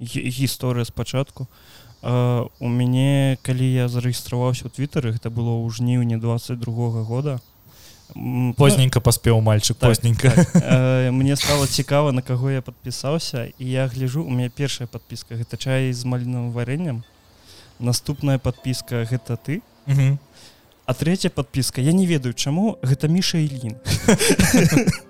гісторыя спачатку. У мяне калі я зарэгістраваўся ў твиттары гэта было ў жніўні 22 -го года. Позненька паспеў мальчик так, позненька. так. мне стало цікава на каго я подпісаўся і я гляжу у меня першая подпіска гэта чай з маліным варэннем. Наступная подпіска гэта ты. А третья подпіска я не ведаю чаму гэта міша ілін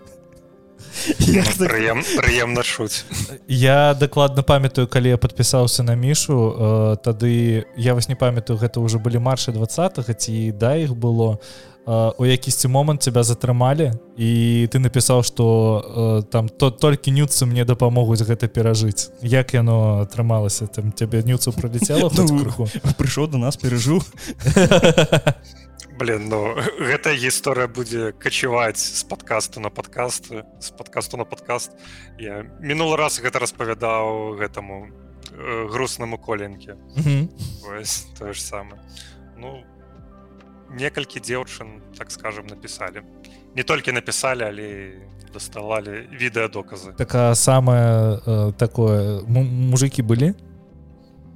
прыемна шуць я дакладна памятаю калі я подпісаўся на мішу э, тады я вас не памятаю гэта ўжо былі маршы два ці да іх было э, у якісьці момант тебя затрымалі і ты напісаў что там то толькі нюцы мне дапамогуць гэта перажыць як яно атрымалася там тебе нюцу пролетела ну, прыйшоў до нас перажу блин ну гэта гісторыя будзе качеваць з подкасту на подкаст з подкасту на подкаст. Я мінулы раз гэта распавядаў гэтаму грустнаму коленке тое ж самае ну некалькі дзеўчын так скажем напісалі не толькі напісалі але даставалі відэадоказы такая самая э, такое мужики былі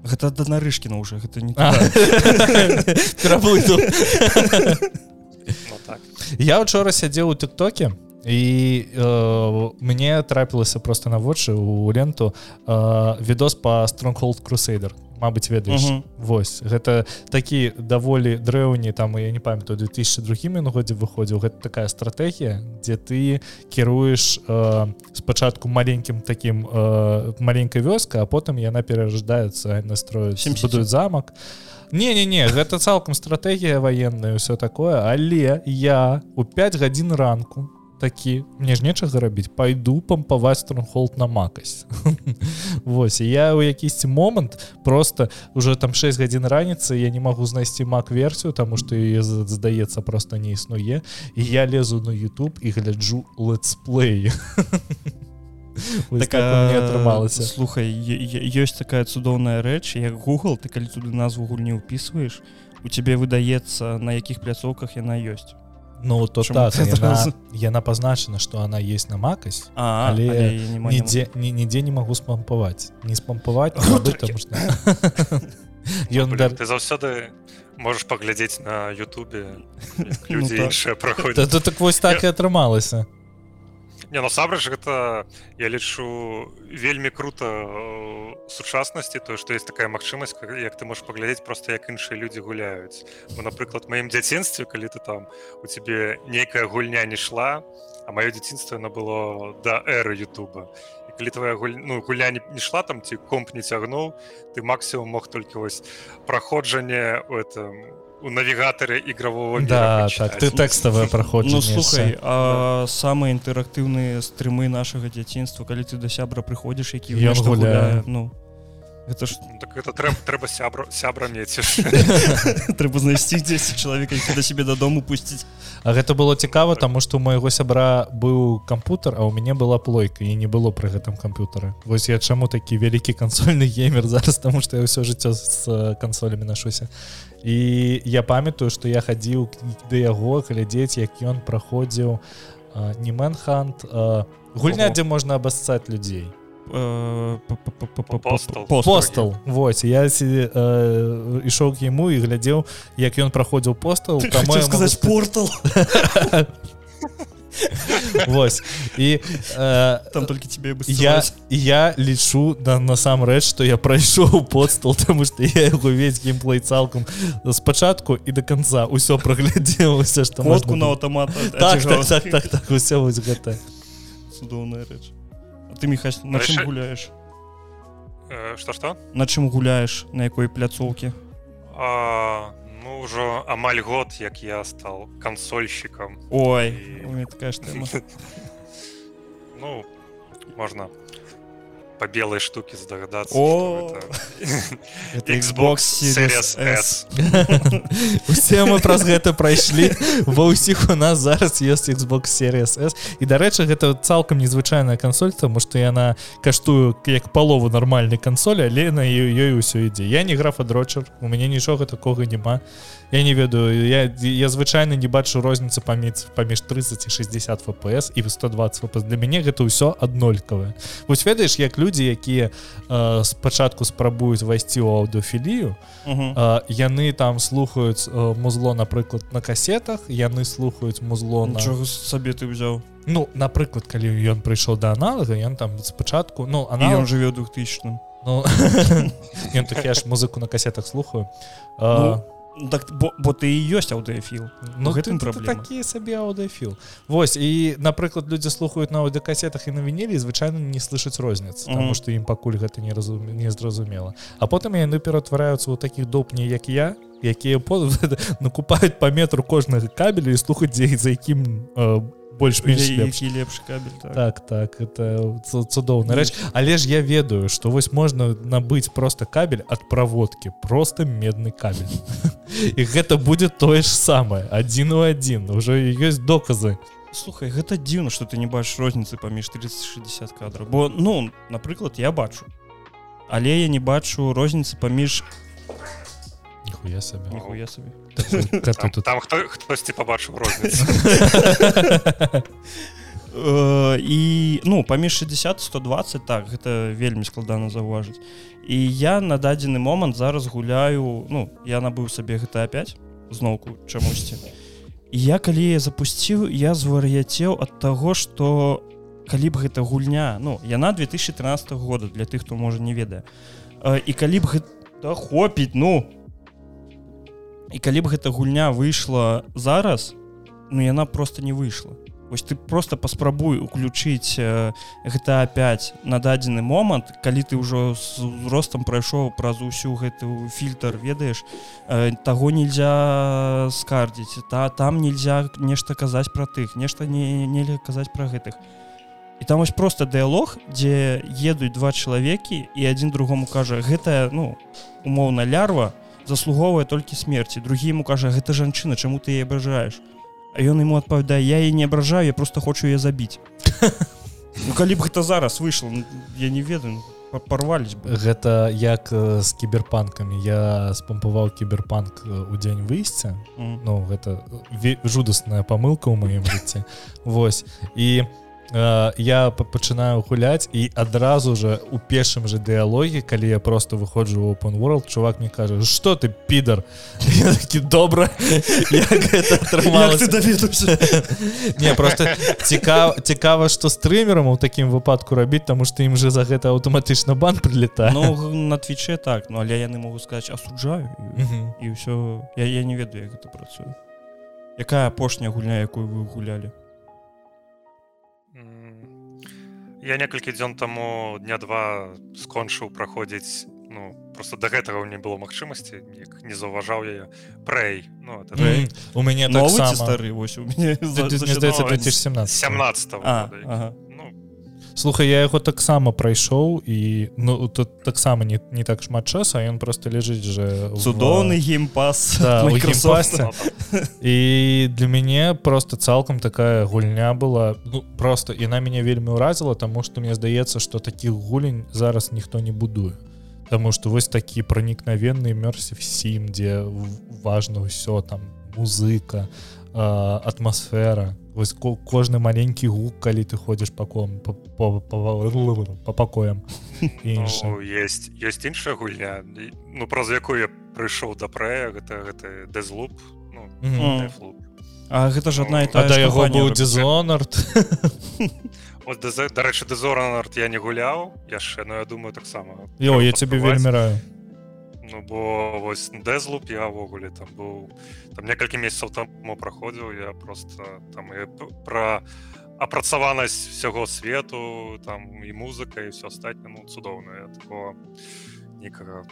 гэта да нарышкіна уже гэта не ну, так. я учора сядзеў у тыктоке і э, мне трапілася просто на вочы у ленту э, відос по стронгхолд крусейдер Мабыць ведаеш Вось. Гэта такі даволі дрэўні там я не памятаю 2002 годзе выходзіў гэта такая стратэгія дзе ты кіруеш э, спачатку маленькім таким э, маленькай вёска а потым яна пераждаецца настроюць будуць замак не не не гэта цалкам стратэгія ваенная все такое. Але я у 5 гадзін ранку такі мне ж нечага рабіць пайду пампаваць стронхолд на макасць. Вось я ў якісьці момант просто уже там 6 гадзін раніцы я не магу знайсці мак версію тому что здаецца просто не існуе. І я лезу на YouTube і гляджу летсплей атрымалася. слухай ёсць такая цудоўная рэч як Google ты калі туды назву гульні ўпісваеш у цябе выдаецца на якіх пляцоўках яна ёсць Ну то так, яна, яна пазначана что она есть на макасць але, але нідзе не, нідзе не могу спампаваць не спампаваць ён ты заўсёды можешь паглядзець на Ютубе людзі іншыя праходзяць так вось так і атрымалася Не насамрэч гэта я лічу вельмі круто сучаснасці тое што есть такая магчымасць як ты можаш паглядзець просто як іншыя людзі гуляюць бо напрыклад маім дзяцінстве калі ты там у цябе нейкая гульня не шла а маё дзяцінство на было да эры Ютуба. Калі твоя гуль... ну, гуля не, не шла там ці комп не цягнуў ты максімум мог толькі вось праходжанне у этом у навігатары ігравого да, так ты тэкставае праходжу ну, слухай да. самыя інтэрактыўныя стрымы нашага дзяцінства калі ты да сябра прыходзіш які я гуляю ну это ж ну, так это трэба трэба сябра сябра меціш трэба знайсці 10 чалавека да себе дадому пусціць А гэта было цікава таму што у майго сябра быў кампутер а у мяне была плойка і не было пры гэтым камп'ютары Вось я чаму такі вялікі кансольны геймер зараз таму што я ўсё жыццё з кансолямі нашуся і я памятаю что я хадзіў да яго глядзець як ён праходзіў не мэнхант гульня дзе можна абассаць людзей. Постал Вось я ішоў к яму і глядзеў як ён праходзіў постал сказаць портал Вось. І э, там только тебе я я лічу да насамрэч што я прайшоў подстал тому что я яго увесь геймплей цалкам спачатку і до конца ўсё праглядзелася што мозгу на аўтамат так, так, так, так, так, усе вось гэта цудоўная рэч ты міха на чым гуляеш что что на чым гуляеш на якой пляцоўкі а Ну ўжо амаль год як я стал кансольщикам ой і... такая ну можна по белой штуке здагадацца Xbox усе мы праз гэта прайшлі ва ўсіх у нас зараз есть Xbox series s. І дарэчы гэта цалкам незвычайная кансоль тому что яна каштую як палову нармальнай кансолі але на ёй ўсё ідзе. Я не графа дрочер у мяне нічога такога няма я не ведаю я я звычайна не бачу розніцы паміць паміж 30 і 60 фпс і 120 фпс для мяне гэта ўсё аднолькавае. Вось ведаеш як людзі якія э, спачатку спрабуюць вайсці ў аўдыофілію э, яны там слухаюць э, музло напрыклад на касетах яны слухаюць музло на чого сабе ты взяў Ну напрыклад калі ён прыйшоў да аналага ён там спачатку ну аналог... ён жыве двухтысячным. Ну ён так я ж музыку на касетах слухаю. Ну, так, бо, бо ты і ёсць аўдыафіл Ну гэтым такі сабе аўдыафіл Вось і напрыклад людзі слухаюць на аўдыкасетах і на вінілі звычайна не слышаць розніц mm -hmm. тому што ім пакуль гэта не разуме не зразумела А потым яны ператвараюцца ў такіх допні як я якія накупаюць па метру кожнага кабелю і слухаць дзе за якім э, больш-менш лепш кабель так. Так, так это цудоўна рэч але ж я ведаю что вось можна набыць просто кабель ад праводкі просто медны кабель. І гэта будет тое ж самае адзін у адзін уже ёсць доказы. Слухай гэта дзіўна что ты не бачыш розніцы паміж 360 кадров бо ну напрыклад я бачу. Але я не бачу розніцы паміж Ніхуя сабе Ніхуя сабе там, там хто, хтосьці пабачыў розніцу і ну паміж 60 120 так гэта вельмі складана заўважыць і я на дадзены момант зараз гуляю ну я набыў сабе гэта опять зноўку чамусьці я калі я запусціў я звар'яцеў ад таго что калі б гэта гульня ну яна 2013 года для тых хто можа не ведае. І калі б гэта хопіць ну і калі б гэта гульня выйшла зараз ну яна просто не выйшла Вось ты просто паспрабуй уключыць гэта опять на дадзены момант калі ты ўжо з ростам прайшоў праз усю гэту фільтр ведаеш таго нельзя скардзіць та там нельзя нешта казаць про тых нешта не нельга казаць про гэтых. І там вось просто дыялог дзе едуць два чалавекі і адзін другому кажа гэтая ну умоўна лярва то заслугоўвае толькі смерці другі ему кажа гэта жанчына чаму ты абражаеш А ён ему адпавядае я і не абражаю я просто хочу я забіць ну, калі б гэта зараз выйшло ну, я не ведаю порвались бы гэта як з кіберпанкамі я спампаваў кіберпанк у дзень выйсця mm. Ну гэта жудасная памылка ў маім жыцці Вось і Э, я пачынаю гуляць і адразу же у першым же дыялогі калі я просто выходжу в open world чувак мне кажа что ты підар такі добра не просто цікава цікава что стрымерам у такім выпадку рабіць тому что ім же за гэта аўтаматычна бан прилета ну, на твіче так ну але яны могу сказать асуджаю і ўсё я, я не ведаю як гэта працую. Якая апошняя гульня якую вы гулялі я некалькі дзён таму дня два скончыў праходзіць ну просто да гэтага не было магчымасці не заўважаў яе. Прэй. Ну, mm. у мяне так стары? Вось у мяне 2017 17 слухай я яго таксама прайшоў і ну тут таксама не не так шмат часу ён просто ляжыць же цудоўны геймпас і для мяне просто цалкам такая гульня была ну, просто і на мяне вельмі ўразіла тому что мне здаецца что таких гулень зараз ніхто не будуе. Таму что вось такі пранікнавенны мёрсі всім дзе важно ўсё там музыка атмасфера вось кожны маленькі гук калі ты ходзіш паком по пакоям. Есть есть іншая гульня. Ну праз якую я прыйшоў да прэя гэта гэта дэзлуп ну, А гэта ж одна і та яго быў дизонард дарэчы дезоранард я не гуляў яшчэ но я думаю таксама Йо я цябе вельмі раю Ну бо вось дэзлуп я ўвогуле там быў там некалькі месяцаў таму праходзіў я просто там пра апрацаванасць усяго свету там і музыка і все астатня ну цудоўная такого некага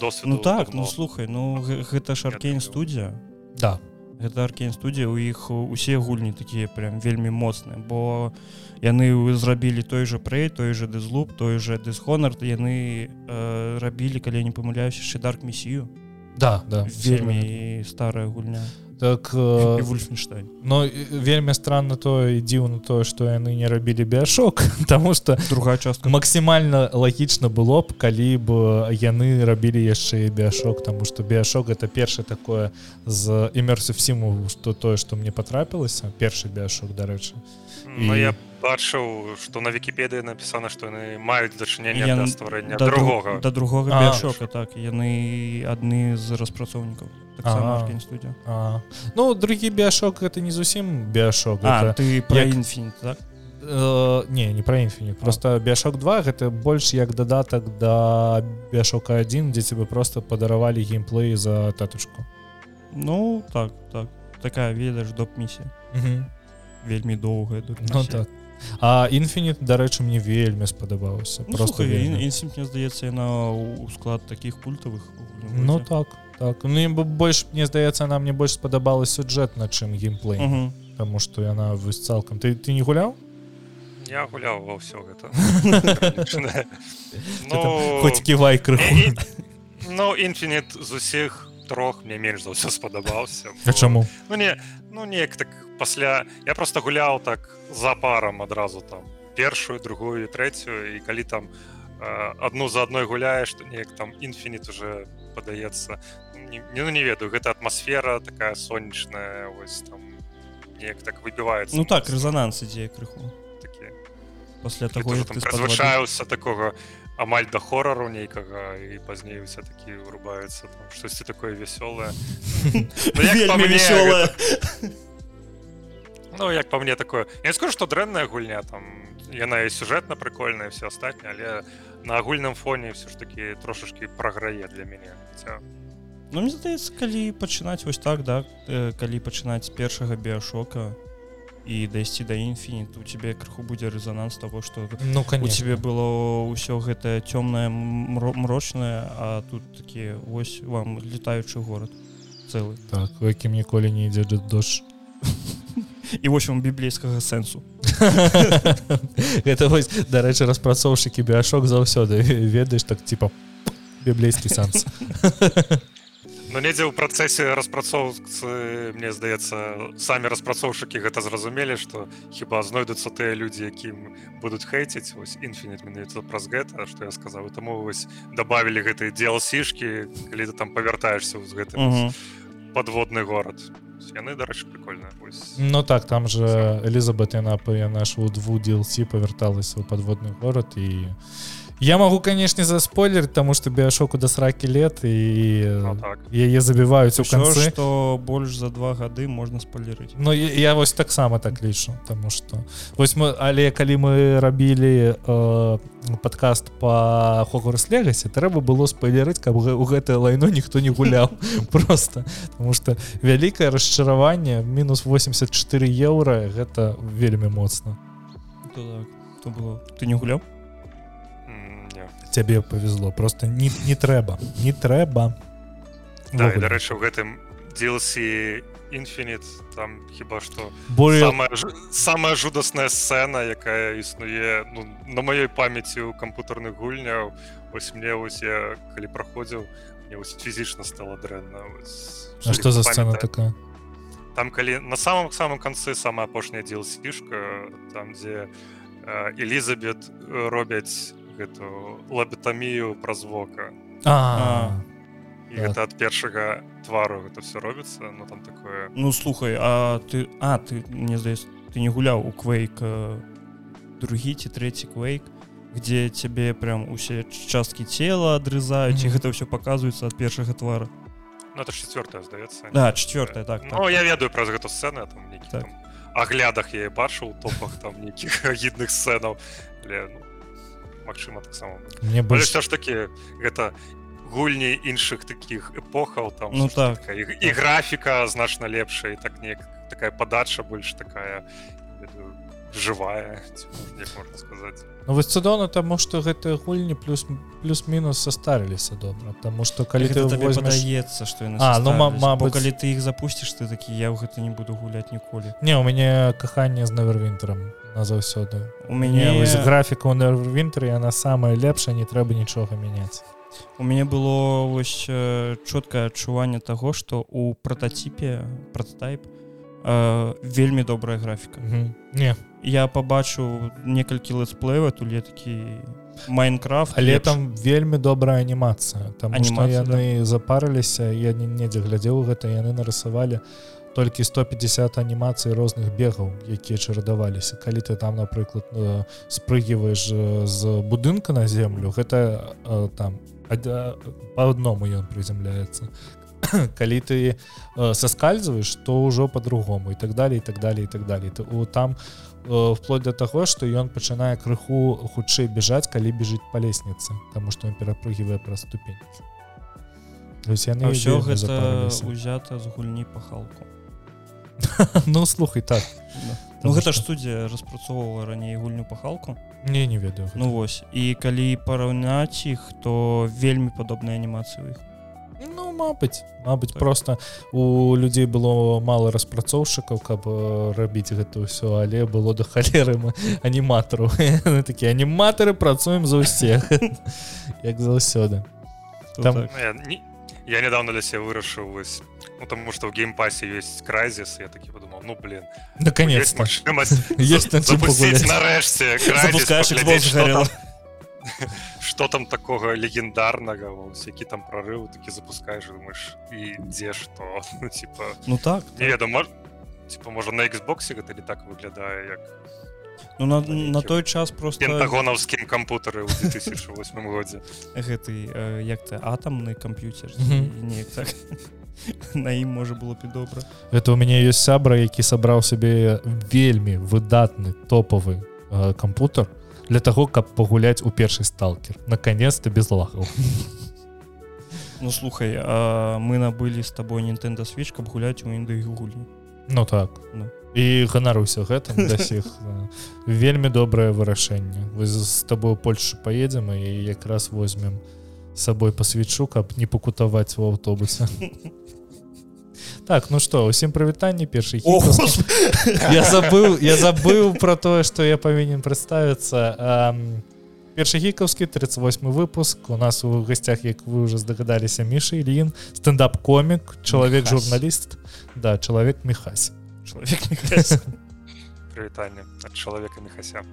досвід ну так ну слухай ну гэта ж аркейн студія да гэта аркейн студія у іх усе гульні такія прям вельмі моцныя бо яны зрабілі той же прэй той же дэзлуп той же дысхонард яны э, рабілі калі не памыляюсь яшчэ дарк місію да да вельмі. старая гульня так э, вульфенштайн но вельмі странно то і дзіўна тое что яны не рабілі біашок тому что другая частка. максімальна лагічна было б калі б яны рабілі яшчэ і біашок тому что біашок это першае такое з імерсу всему что тое что мне потрапілася першы біашок дарэчы Ну, я бачыў што на вкіпедыі напісана што яны маюць дачынення я... да стварэння да другога да другога біашока так. Яны адны з распрацоўнікаў студия ну другі біашок это не зусім біашок ты про інфін так? Э, не не про інфінит просто біашок 2 гэта больш як дадатак да біашока 1 дзе тебе просто падаравалі геймплей за татушку. Ну так так. Такая ведаеш доп місія вельмі доўгая ну, так. А інфінит дарэчы мне вельмі спадабаўся ну, просто мне здаецца яна у склад таких культавых ну так так. Ну бы больш мне здаецца нам мне больш спадабалась сюджэт на чым геймплей. Uh -huh. Таму что яна вось цалкам. Ты ты не гуляў? Я гуляў ва ўсё гэта. Ну, хоть ківай крыху. Ну інфінит з усіх трох мне менш за ўсё спадабаўся А чаму? Ну не ну неяк так пасля я просто гуляў так за парам адразу там першую другую трэцюю і калі там одну за адной гуляеш то неяк там інфінит уже падаецца. Не, ну, не ведаю гэта атмасфера такая сонечная ось там неяк так выбіваецца. Ну так рэзананс ідзе крыху. Такі. Пасля таго звычаюся такога амаль да хорару нейкага і пазней усе такі вырубаюцца штосьці такое вясёлае ну як по мне такое. Я скажу что дрэнная гульня там яна і сюжэтна прыкольная все астатня але на агульным фоне все ж таки трошашки праграе для мяне. Ця... Ну мне здаецца калі пачынаць вось так да э, калі пачынаць з першага біашока і дайсці да інфініту у тебе крыху будзе рэзонанс того что ну у тебе было ўсё гэта цёмнае мрочнае а тут такі вось вам летаючы горад цэлы. Так у якім ніколі не ідзе дождж. І вось вам біблейскага сэнсу. Это вось дарэчы распрацоўшчыкі біашок заўсёды. Ведаеш так типа біблейскі сэнс Ну недзе ў працэсе распрацоўцы мне здаецца самі распрацоўшчыкі гэта зразумелі што хіба знойдуцца тыя людзі якім будуць хейціць вось інфінит менавіта праз гэта што я сказаў таму вось добавілі гэтыя дзелсішкі калі ты там павяртаешься з гэтым подводны горад яны дарэчы прикольна Ну так там же Элізабет яна наш у дву DLC павярталася у подводны город і я могу конечно заспойлер тому что біашоку да сракі лет і ну, так. яе забіваюць у канцы что больш за два гады можна спойлерыць Ну я, я вось таксама так лічу тому что вось мы але калі мы рабілі э, подкаст по хогорс легасе трэба было спойлерыць каб у гэтае лайно ніхто не гуляў просто. Потому что вялікае расчараванне мінус 84 еўра гэта вельмі моцна так, было? Ты не гуляў цябе повезло. Просто не не трэба не трэба да, дарэчы у гэтым DLC інфінит там хіба что более самая, самая жудасная сцена якая існуе ну, на маёй памяці у кампутарных гульняў ось мне ось я калі праходзіў мне фізічна стала дрэнна что за сцена такая? Там калі на самом самом канцы самая апошняя дзелсішка там дзе Элізабет робяць гэту лабетамію праз вока і гэта ад першага твару гэта все робіцца ну там такое. Ну слухай а ты а ты мне здаецца ты не гуляў у квейк другі ці трэці квейк где цябе прям усе часткі цела адрызаюць mm -hmm. і гэта ўсё паказваецца ад першага твара? Ну, это четвертая здаецца да четвертая так, так, ну, так. я ведаю праз гэту сцены там, так. там аглядах я бачыў топах там нейкіх агідных сцэнаў ну, Мачыма таксама мне больш все ж таки гэта гульні іншых таких эпохаў там ну так. і, і графіка значна лепшая так не такая подача больш такая живая можна сказаць. Ну вось цудоўна таму што гэтыя гульні плюс плюс-мінус состарыліся добра Таму што калі ты возьмешецца што ну, мабы калі ты іх запусціш ты такі я ў гэта не буду гуляць ніколі Не у мяне каханне з навервінтерам назаўсёды у мяне графіка у нерввінтер яна самая лепшая не трэба нічога мяняць у мяне было вось чоткае адчуванне таго што у прататипе прототайп э, вельмі добрая графіка не. Я побачу некалькі летсплеева туле такі майнкрафт але там вельмі добрая анімацыя там Анімацыя, яны запарыліся я не недзе глядзеў гэта яны нарысавалі толькі 150 анімацый розных бегаў якія чарадаваліся. Калі ты там напрыклад э, спрыгиваеш э, з будынка на землю гэта э, там по адному ён прызямляецца. Калі ты соскальзываешь то ўжо по-другому і так далее і так далее і так далее ты у там вплоть до таго что ён пачынае крыху хутчэй бежаць калі бежыць по лестнице тому что он перапрыгивае пра ступень яны ўсё гэта узята з гульні пахалку ну слухай так. Ну гэта ж студія распрацоўвала раней гульню пахалку не не ведаю ну вось. І калі параўняць іх то вельмі падобныя анімацыі іх. Ну мабыць Мабыць так. просто у людзей было мало распрацоўшчыкаў каб рабіць гэта ўсё але было да халеры аніматару такія аніматары працуем за ўсех як заўсёды там... Ну, я недавно для себе вырашыў вось ну, тому что в геймпасе есть крайзис я таки подумал ну блин. Наконец есть нарэшце что там. Такого легендарнага які там прорыву такі запускаешь думаешь і дзе что? Ну типа ну так не веда мож типа можа на Xbox гэта не так выглядае як ну на, на той час просто пентагонаўскім кампутары 2008 годзе гэты э, як ты атамны камп'ютер не так. На ім можа было б добра это у мяне ёсць сябра які сабраў сабе вельмі выдатны топавы э, кампутер для того каб пагуляць у першы сталкер. Наконец-то без лахаў ну слухай а мы набылі з табой Nintendo switch каб гуляць у інды гульні ну так. Ну і ганаруся гэтым да сіх вельмі добрае вырашэнне вы з табою Польшу поедзем і якраз возьмем сабой пасвечу каб не пакутаваць у аўтобусе так ну что усім прывітанне першы я забыл я забыл про тое что я павінен прадставіцца першы гікаўскі 38 выпуск. У нас у гасцях як вы уже здагадаліся міша Ільін стендап комік чалавек журналіст да чалавек мехась чалавек прывітанне ад чалавека мехася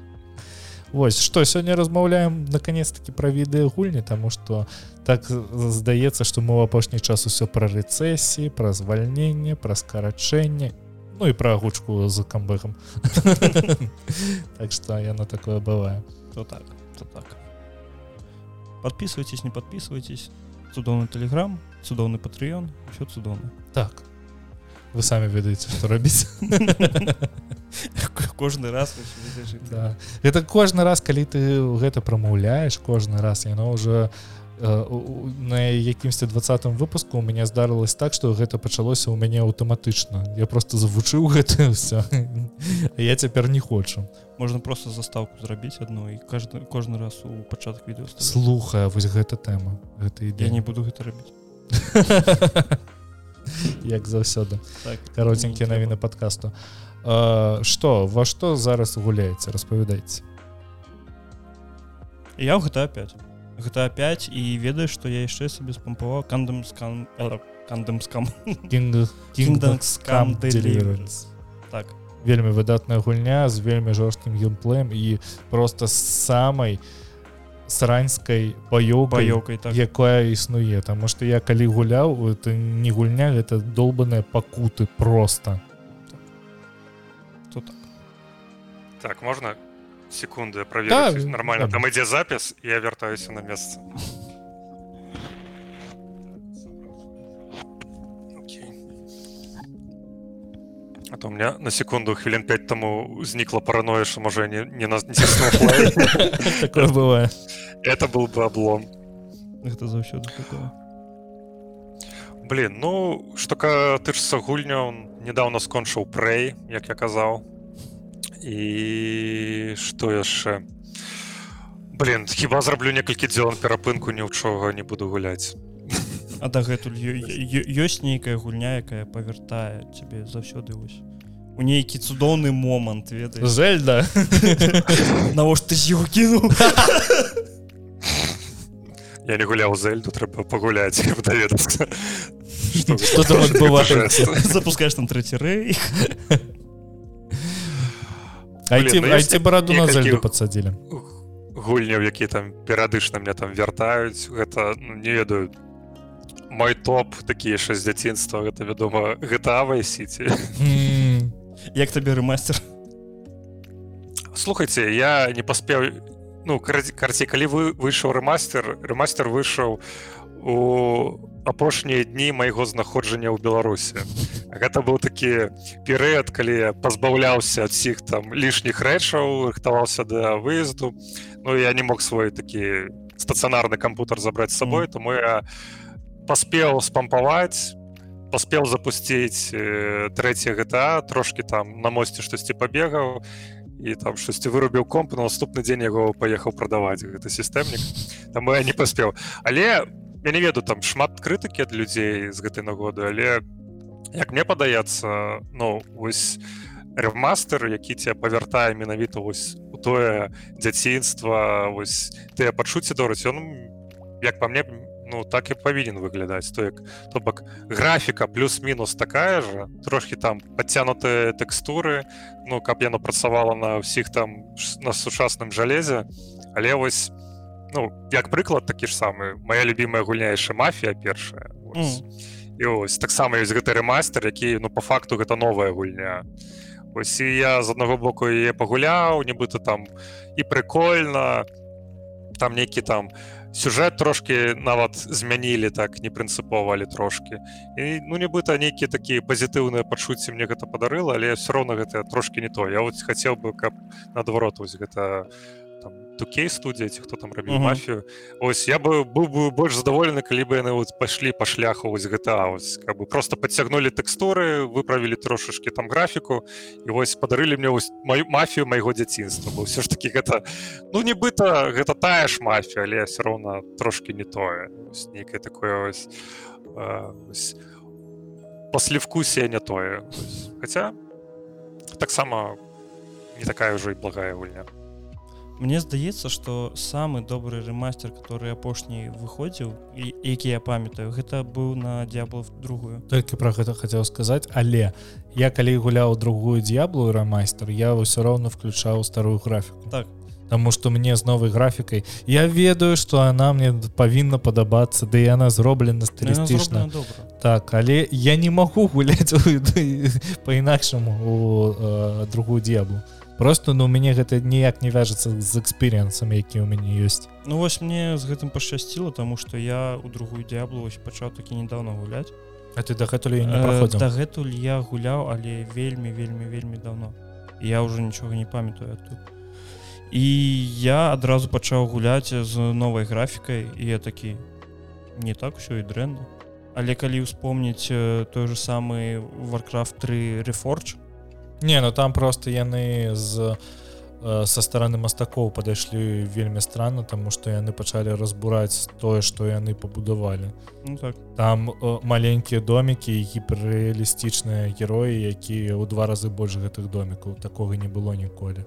Вось что сёння размаўляем наконец-таки про відэа гульні тому что так здаецца что мы в апошні час усё про рэцэсіі про звальненне про скарачэнне Ну і про агучку з камбэхам так что яно такое бывае то так то так подписывайтесь не подписывайтесь цудоўны телеграм цудоўны патрыён все цудоўна так Вы самі ведаеце что рабіць кожны раз да. это кожны раз калі ты гэта прамаўляешь кожны раз яно уже э, на якімсьці двадцатым выпуску у меня здарылось так что гэта пачалося у мяне аўтаматычна. Я просто завучыў гэта все я цяпер не хочу. Можна просто заставку зрабіць одну і каждый кожны раз у пачатак відео слухая вось гэта тэма гэта я не буду гэта рабіць як заўсёды. Так, каротенькія навіны подкасту что во што зараз гуляеце? Распавядайце. Я гэта 5 гэта 5 і ведаеш што я яшчэ сабе спампаваў кандамскам кандамскам так. Вельмі выдатная гульня з вельмі жорсткім геймплеем і просто самай сараньскай баёкай так. якая існуе. Таму што я калі гуляў это не гульня гэта долбаныя пакуты просто то так. Так можна? Секунды проверить да, нормально. да. там ідзе запіс я вяртаюся на месца А то у меня на секунду хвілін 5 тому узнікла параноя що можа не, не нас не такое бывае это был бы облом. Это заўсёды такое блин ну что-ка тычыцца гульня он недавно скончыў прэй як я казаў і что яшчэ блин хіба зраблю некалькі дзелан перапынку ні ў чого не буду гуляць а дагэтуль ёсць нейкая гульня якая павяртае цябе заўсёды вось у нейкі цудоўны момант веда зельда. Навошта ты з его кінуў я не гуляў зельду трэба пагуляць даведацца запускаешь там трэці рэй айці бараду на зельду подсадзілі гульняў які там перыядычна мне там вяртаюць гэта ну, не ведаю мой топ такі яшчэ з дзяцінства гэта вядома гэтавай сіці як табе рэмастер слухайте я не паспеў ну карці калі вы выйшаў рэмастер рэмастер выйшаў у апошнія дні майго знаходжання ў беларусі гэта быў такі перыяд калі я пазбаўляўся ад сіх там лішніх рэчаў рыхтаваўся да выезду. Ну я не мог свой такі стацыянарны кампутер забраць з сабой тому я паспеў спампаваць паспеў запусціць э, трэця гэта трошки там на мосце штосьці пабегаў і там штосьці вырубіў комп на наступны дзень яго паехаў прадаваць гэта сістэмнік. Там я не паспеў. Але я не веду там шмат крытыкі ад людзей з гэтай нагоды але як мне падаецца ну вось ремастер які тебе павяртае менавіта вось у тое дзяцінства вось тыя пачуцці дораць ён як па мне ну так і павінен выглядаць то як то бок графіка плюс-мінус такая же трошки там подцянутыя тэкстуры ну каб яно працавала на ўсіх там на сучасным жалезе але вось ну як прыклад такі ж самы моя любимая гульняйшая мафія першая і ось таксама ёсць гэты рэмастер які ну по факту гэта новая гульня. Ось і я з аднаго боку яе пагуляў нібыта там і прикольно там нейкі там у сюжэт трошки нават змянілі так не прынцыповалі трошки і ну нібыта нейкія такія пазітыўныя пачуцці мне гэта падарыла але все роўна гэта трошки не то я вот хацеў бы каб наадварот вось гэта тукей студія ці хто там рабіў мафію ось я бы быў бы больш задаволены калі бы яны вот пайшлі па шляху вось гэта ось как бы просто подцягнули тэкстуры выправілі трошачки там графіку і вось падарылі мне вось мою мафію майго дзяцінства бо ўсё ж таки гэта ну нібыта гэта тая ж мафія але все роўна трошки не тое. Нейкае такое ось, ось паслевкусія не тое. Хотя таксама не такая ўжо і благая гульня Мне здаецца что самы добры рэмастер который апошні выходзіў які я памятаю гэта быў на дзяблов другую. Только про гэта хотел сказаць але я калі гуляў другую дзяблу рамайстер я ўсё роўно включаў старую графіку. Так. Таму что мне з новай графікай я ведаю что она мне павінна падабацца да яна зроблена стылістычна. так але я не могу гуляць по-інакшаму у э, другую дзяблу просто ну мяне гэта ніяк не вяжацца з эксперыенсамі які ў мяне ёсць Ну вось мне з гэтым пашчасціла тому что я у другую дяблу вось пачаў такі недавно гуляць А ты дагэтуль дагэтуль я гуляў але вельмі вельмі вельмі давно. Я уже нічога не памятаю тут. І я адразу пачаў гуляць з новай графікай і я такі не так усё і дрэнна але калі ўспомніць э, той же самы warcraft 3 рефордж Не ну там просто яны з со стороны мастакоў падышлі вельмі странно тому что яны пачалі разбураць тое что яны пабудавалі. Ну, так. там маленькія домікі гіперреалістычныя героі якія ў два разы больш гэтых домікаў. Такога не было ніколі.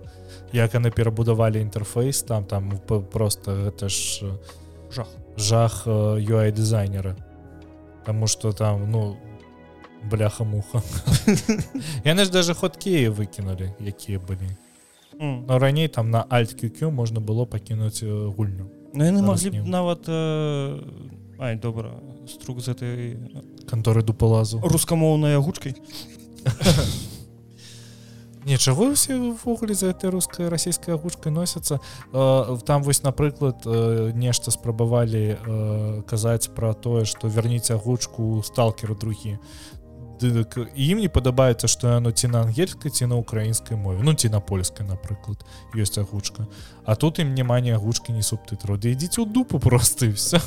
Як яны перабудавалі інтэрфейс там там просто гэта ж жах. жах UI дызайнера Таму что там ну бляха-муха. Яны ж даже ходкі выкінули якія былі mm. но раней там на альткюкю можна было пакінуць гульню. Ну яны маглі б нават э, ай добра струк з этой канторы дупалазу. рускамоўнай агучкай нічаго усевогуле за этой рускай расійскай агучкай носяцца э, там вось напрыклад э, нешта спрабавалі казаць пра тое што вярніце агучку сталкеру другі ім не падабаецца што яно ці на ангельскай ці на украінскай мове. Ну ці на польскай напрыклад ёсць агучка а тут ім няма ні агучкі не субтытру ды ідзіце ў дупу просты все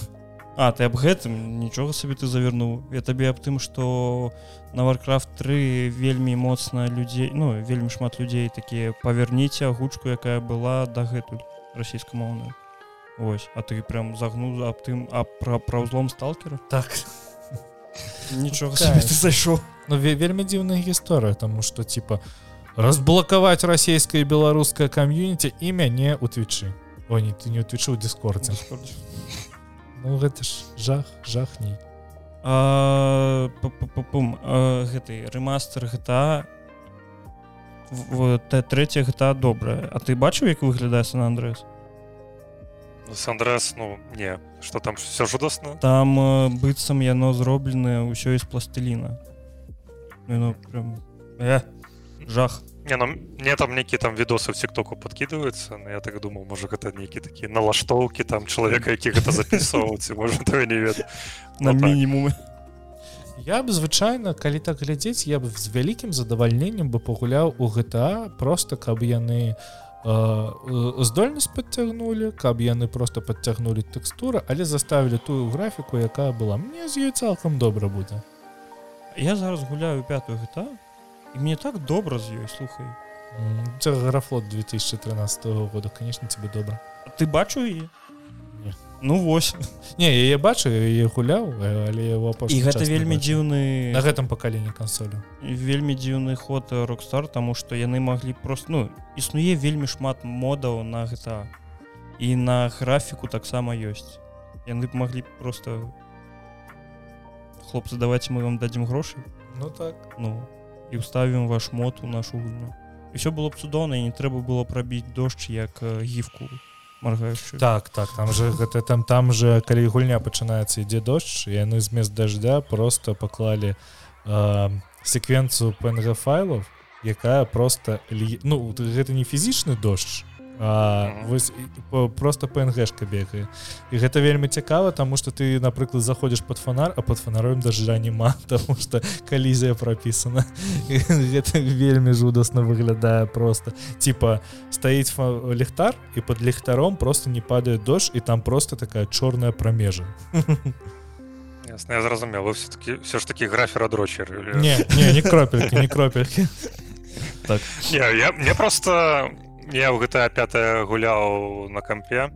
А ты аб гэтым нічога сабе ты завярнуў я табе аб тым што на варкрафт 3 вельмі моцна людзей ну вельмі шмат людзей такія павярніце агучку якая была дагэтуль расійскамоўную Вось а ты прям загнуў аб тым а пра пра ўзлом сталкера? Так нічога зайшоў Ну вельмі дзіўная гісторыя тому что типа разблакаваць расійскае беларускае кам'юніці і мяне у твічы о не ты не утвічыў дыскордзе Ну гэта ж жах жахней гэты рэмастер гэта третья гэта добрая А ты бачыў як выглядае сан Андрэс Сандрес ну не что там все жудасна там э, быццам яно зробленае ўсё из пластыліна ну, прям... э, жах. Не ну, не там нейкі там відосы в тиктоку подкидываются но я так думал можа гэта нейкі такі налаштоўки там чалавека які гэта записываць можа не вед на мінімумы я б звычайна калі так глядзець я б з вялікім задавальненнем бы пагуляў у гэта просто каб яны у здольнасць подцягнули каб яны просто подцягнули тэкстура але заставілі тую графіку якая была. Мне з ёй цалкам добра будзе. Я зараз гуляю пятую гэта і мне так добра з ёй слухай. Графлот 2013 года конечно тебе добра. Ты бачу і ну вось. Не я бачу я гуляў але і гэта вельмі дзіўны на гэтым пакаленні кансолю вельмі дзіўны ход рокстар тому что яны маглі просто ну існуе вельмі шмат модаў на гэта. І на графіку таксама ёсць. Яны б маглі просто хлопцы давайте мы вам дадзім грошы ну так. Ну і ўставім ваш мод у нашу гульню. Все было б цудоўна і не трэба было прабіць дождж як гіфку у маргаючы так так там же гэта там там же калі гульня пачынаецца ідзе дождж яны змест дождя просто паклалі э, секвенцию пнг файлов якая просто ну гэта не фізічны дождж а, вось просто пнгшка бегае і гэта вельмі цікава тому что ты напрыклад заходишь под фонар а под фонароем дажджа няма потому что калізія пропісана гэта вельмі жудасна выглядае просто. Типа стаіць ліхтар і под ліхтаром просто не падае дождж і там просто такая чорная прамежа я зразумела вы все-таки все ж таки графера дрочер не, не, не кропельки не кропельки. Так. Не, я мне просто я ў гэта 5 гуляў на кампе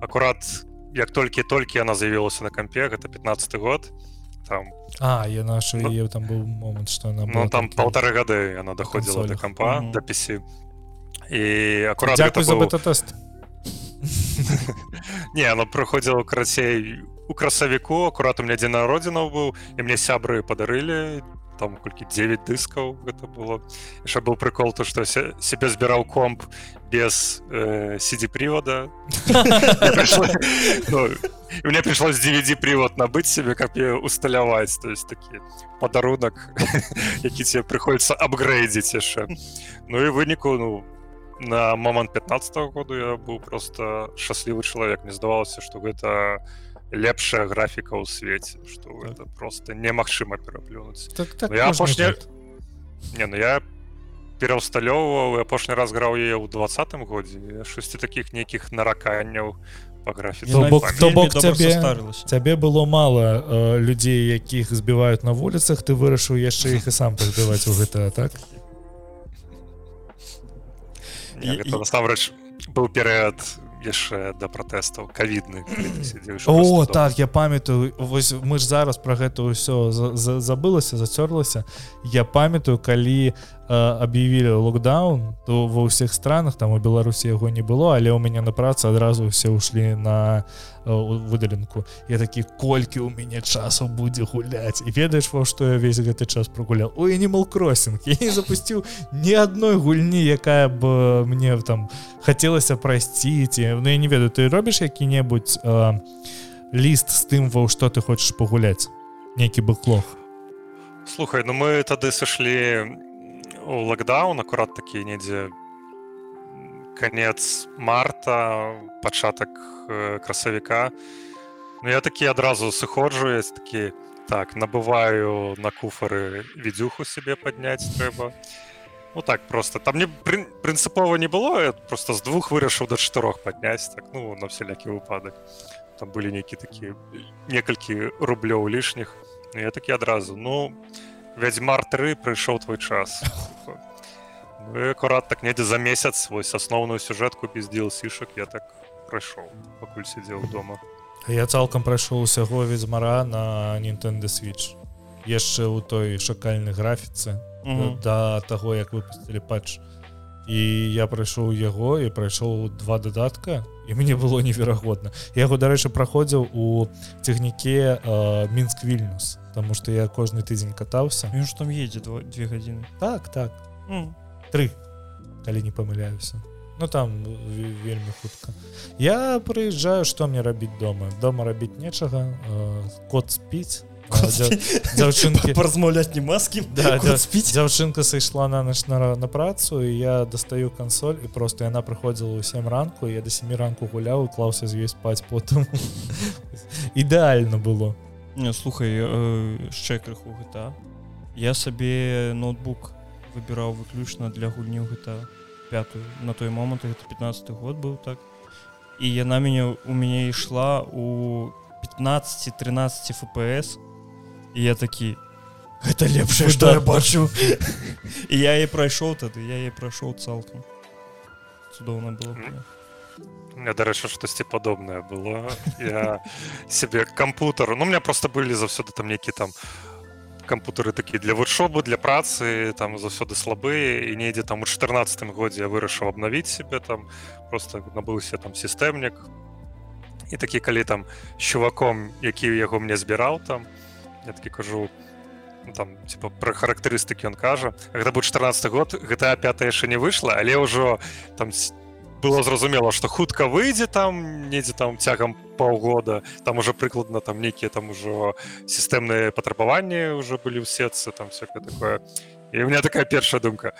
акурат як толькі-толькі яна заявілася на кампе гэта 15 год там. А я нашу ну, там быў момант что она ну, там такі... полторы гады она доходзіла до кампа mm -hmm. да пісі і акурат быў... тест не она прыходзіла карацей у красавіку акурат у меня дзе народзінаў быў і мне сябры падарылі там колькі 9 дыскаў гэта было. Яшчэ быў прыкол то што себе збіраў комп без э, сиди привода ну, мне прыйшлось DVD привод набыць себе каб усталяваць. То есть такі падарунак які тебе прыходіцца апгрейдзіць яшчэ. Ну і выніку ну на момант 15 -го году я быў просто шчаслівы чалавек. Мне здавалася что гэта не лепшая графіка ў свеце что так. это просто немагчыма пераплюнуць так, так, я апошня не ну я пераўсталёўваў апошні раз граў яе ў двадцатым годзе. Шасці таких нейкіх нараканняў по графіцы то бок, то бок цябе цябе было мало э, людзей якіх збіваюць на вуліцах ты вырашыў яшчэ іх і сам пазбіваць у гэта так? Насамрэч быў перыяд яшчэ да пратэстаў кавідны О так я памятаю вось мы ж зараз про гэта ўсё забылася зацёрлася я памятаю калі аб'явілі локдаун то ва ўсіх странах там у беларусі яго не было але ў мяне на працы адразу все ўшлі на выдаленку я такі колькі у мяне часу будзе гуляць і ведаеш во што я весь гэты час прогулял. У animal кроссинг я не запусціў ні адной гульні якая б мне там хацелася прасціць Ну я не ведаю ты робіш які-небудзь ліст з тым ва што ты хочаш пагуляць нейкі быклох слухай ну мы тады сышлі у локдаун акурат такі недзе конец марта пачатак э, красавіка. Ну я такі адразу сыходжу есть такі так набываю на куфары відзюху себе падняць трэба. Ну так просто там не прынцыпова не было просто з двух вырашыў да чатырох падняць так ну на всялякі выпадак. Там былі нейкі такі некалькі рублёў лішніх. Ну, я такі адразу. Ну я вядзьмар 3 прыйшоў твой час. Ну, акурат так недзе за месяц вось асноўную сюжэтку без дзелсішак я так прайшоў пакуль сидзеў дома. Я цалкам прайшоў усяго ведзьмара на Nintendo switch. Яшчэ ў той шакальнай графіцы mm -hmm. да таго як выпусцілі патч. І я прайшоў яго і прайшоў два дадатка і мне было неверагодна. Яго дарэчы праходзіў у цягніке мінск вільнюс Таму што я кожны тыдзень катаўся Ён ж там едзе две гадзіны так так. Три. Калі не памыляюся Ну там вельмі хутка. Я прыязджаю што мне рабіць дома? Дома рабіць нечага кот спіць дзяўчынкі размаўляць не маскі спіць дзяўчынка сайшла на нач на, на працу і я дастаю кансоль і просто яна прыходзіла ў сем ранку я да семі ранку гуляў клаўся з ёй спаць потым ідэальна было слухай яшчэ крыху гэта я сабе ноутбук выбіраў выключна для гульні гэта пятую на той момант это 15 год быў так. І яна мяне у мяне ішла у 15-13 фпс і я такі гэта лепшае што я бачу. І я і прайшоў тады я е прайшоў цалкам цудоўна было мне дарэчы штосьці падобнае было. Я сябе кампутару ну у меня просто былі заўсёды там нейкі там кампутары такі для вучобы для працы там заўсёды слабыя і недзе там у 14 годзе я вырашыў абнавіць себе там просто набыўся там сістэмнік і такі калі там чуваком які яго мне збіраў там. Я такі кажу ну, там типа пра характарыстыкі ён кажа гэта быў 14 год гэта 5 яшчэ не выйшла але ўжо там было зразумела что хутка выйдзе там недзе там цягам паўгода там уже прыкладна там нейкія там ужо сістэмныя патрабаванні уже былі ў сетцы там все такое. І у меня такая першая думка.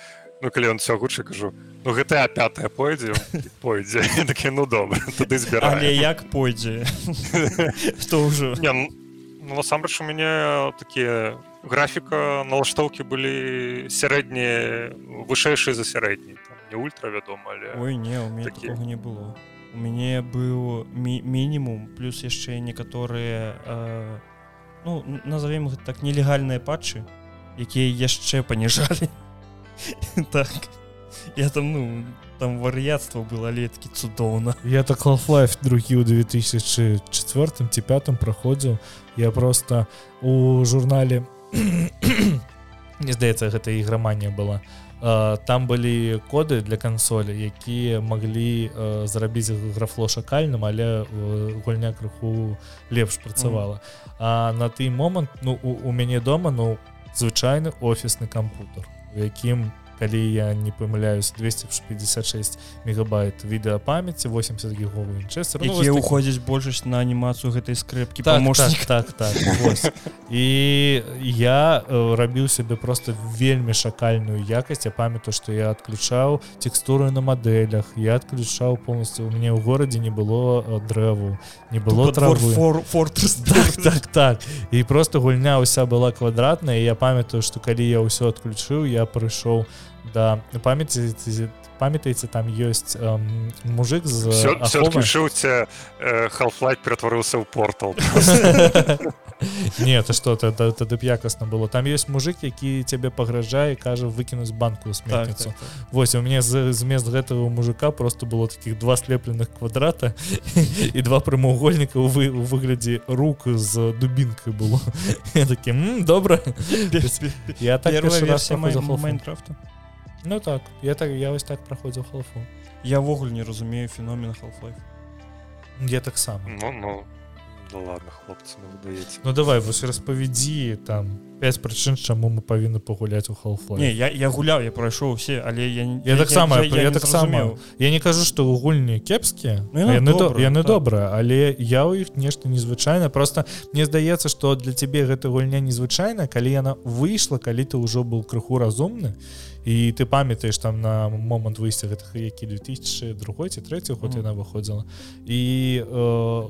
Ну калі он все гучы кажу ну гэта 5 пойдзе? Пойдзе такі ну добра туды збіра як пойдзе? Что ўжо? Ну насамрэч у мяне такія графіка налаштоўкі былі сярэднія вышэйшыя за сярэдні не ультра вядома але ой не у мяне такі... не было. У мяне быў мі мінімум плюс яшчэ некаторыя э, ну назовем гэта так нелегальныя патчы якія яшчэ паніжалі так. Я там ну там вар'яцтва было леткі цудоўна. Я так half-life другі ў 2004 ці пятым праходзіў я просто у журнале не здаецца гэта іграманія была там былі коды для кансолі якія маглі зрабіць графло шакальным але гульня крыху лепш працавала. А на той момант ну у, у мяне дома ну звычайны офісны кампутер у якім у калі я не памыляюсь 256 мегабайт відэапамяці 80 гіговы інчестер. Ну, які уходзіць большасць на анімацыю гэтай скрэпкі так, помощник так так, так і я рабіў сябе просто вельмі шакальную якасць. Я памятаю что я адключаў текстуры на мадэлях я адключаў полностью у мяне ў горадзе не было дрэву не было травы. форт так, так так. І просто гульня ўся была квадратная. Я памятаю что калі я ўсё адключыў я прыйшоў у да. Памяці памятаеце там ёсць эм, мужик з адключыўся half-light ператварыўся ў портал не это что тады б якасна было. Там есть мужик які цябе пагражае кажа выкінуць банку сметніцу так, так, так. Вось у мне змест гэтага мужика просто было таких два слепленых квадрата і два прамаўгольніка вы у выглядзе рук з дубінкай было. Таким добра я так майнкрафта Ну так я так я вось так праходзіў халфу я ўвогуле не разумею феномена half-life. Я таксама ну, ну, ну, ладно хлопцы ну, ну давай вось распавядзі там 5 прычын чаму мы павінны пагуляць у халфу не я, я гуляў я прайшоў усе але я я таксама я, я, я, я таксама я не кажу што ў гульні кепскія ну, яны добра, яны так. добра але я ў іх нешта незвычайна просто мне здаецца што для цябе гэта гульня незвычайна калі яна выйшла калі ты ўжо быў крыху разумны і і ты памятаеш там на момант выйсця гэтых які 2002 ці трэці год яна выходзіла і э,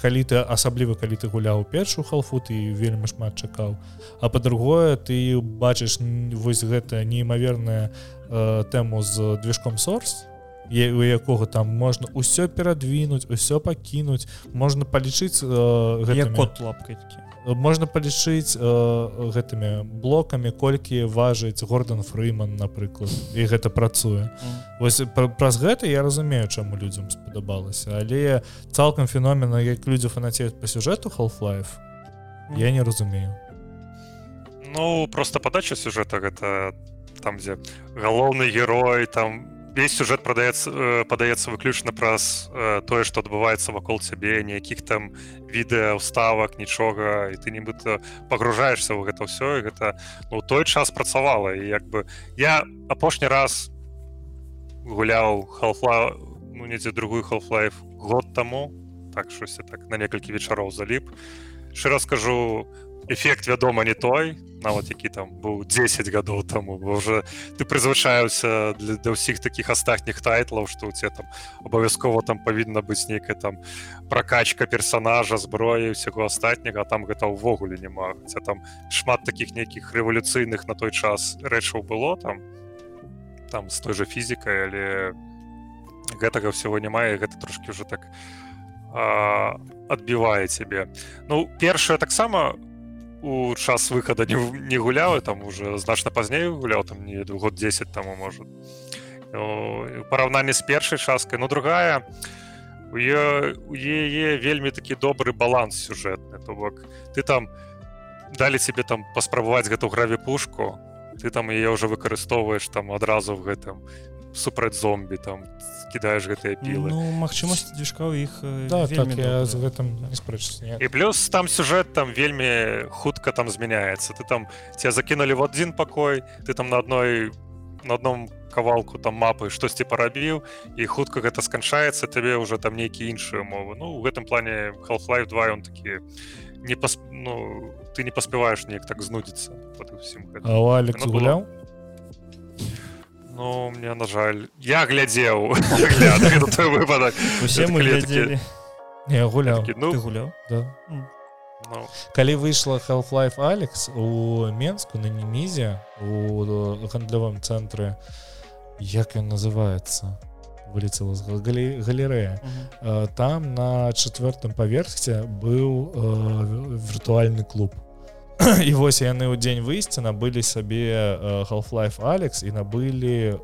калі ты асабліва калі ты гуляў першую халфу ты вельмі шмат чакаў. А па-другое ты бачыш вось гэта неймаверная э, тэму з движком сорс у якога там можна ўсё перадвинуть усё пакінуць можна палічыць э, кот лапкай такі можна палічыць э, гэтымі блокамі колькі важыць гордан фрыман напрыклад і гэта працуе mm. вось пр праз гэта я разумею чаму людзям спадабалася але цалкам феномена як людзі фанацеюць по сюжэту half-life mm. я не разумею ну просто падача сюжэта гэта там дзе галоўны герой там весь сюжет прадаецца э, падаецца выключна праз э, тое што адбываецца вакол цябе ніякіх там відэа ўставак нічога і ты нібыта пагружаешься ў гэта ўсё і гэта ну, той час працавала і як бы я апошні раз гуляў халфла ну недзе другую half-life год таму так щось так на некалькі вечароў заліп шчыра скажу эфект вядома не той. Нават які там быў 10 гадоў таму уже ты прызвычаюся для, для ўсіх таких астатніх тайтлаў што у тебе там абавязкова там павінна быць нейкая там прокачка персонажа зброі усяго астатняга там гэта ўвогуле няма. Ця там шмат таких нейкіх рэвалюцыйных на той час рэчаў было там там з той же фізікай але гэтага всего няма і гэта трошки уже так адбівае цябе. Ну першае таксама у у час выхада не, не гуляў там уже значна пазней гуляў там не год 10 таму может. Параўнанне з першай часткай. Ну другая у яе вельмі такі добры баланс сюжэтны. То бок ты там далі цябе там паспрабаваць гэту граві пушку ты там яе ўжо выкарыстоўваеш там адразу в гэтым супраць зомбі там кідаеш гэтыя пілы. Ну, магчымасць движка у іх да, так, з гэтым і плюс там сюжэт там вельмі хутка там змяняецца. Ты там ці закінулі в адзін пакой ты там на адной на одном кавалку там мапы штосьці парабіў і хутка гэта сканчаецца табе ўжо там нейкія іншыя мовы. Ну у гэтым плане half-life 2 он такі не пас... ну ты не паспяваеш неяк так знудзіцца алекс гуляў было... Ну мне на жаль я глядзеў выпадак усе мы глядзелі не гуляў ну. Гуляў да. ну. калі выйшла half-life алекс у менску на немізе у гандлёвым цэнтры як ён называется вылецела з галерэя там на чавёртым паверхце быў віртуальны клуб і вось яны ў дзень выйсця набылі сабе half-life алекс і набылі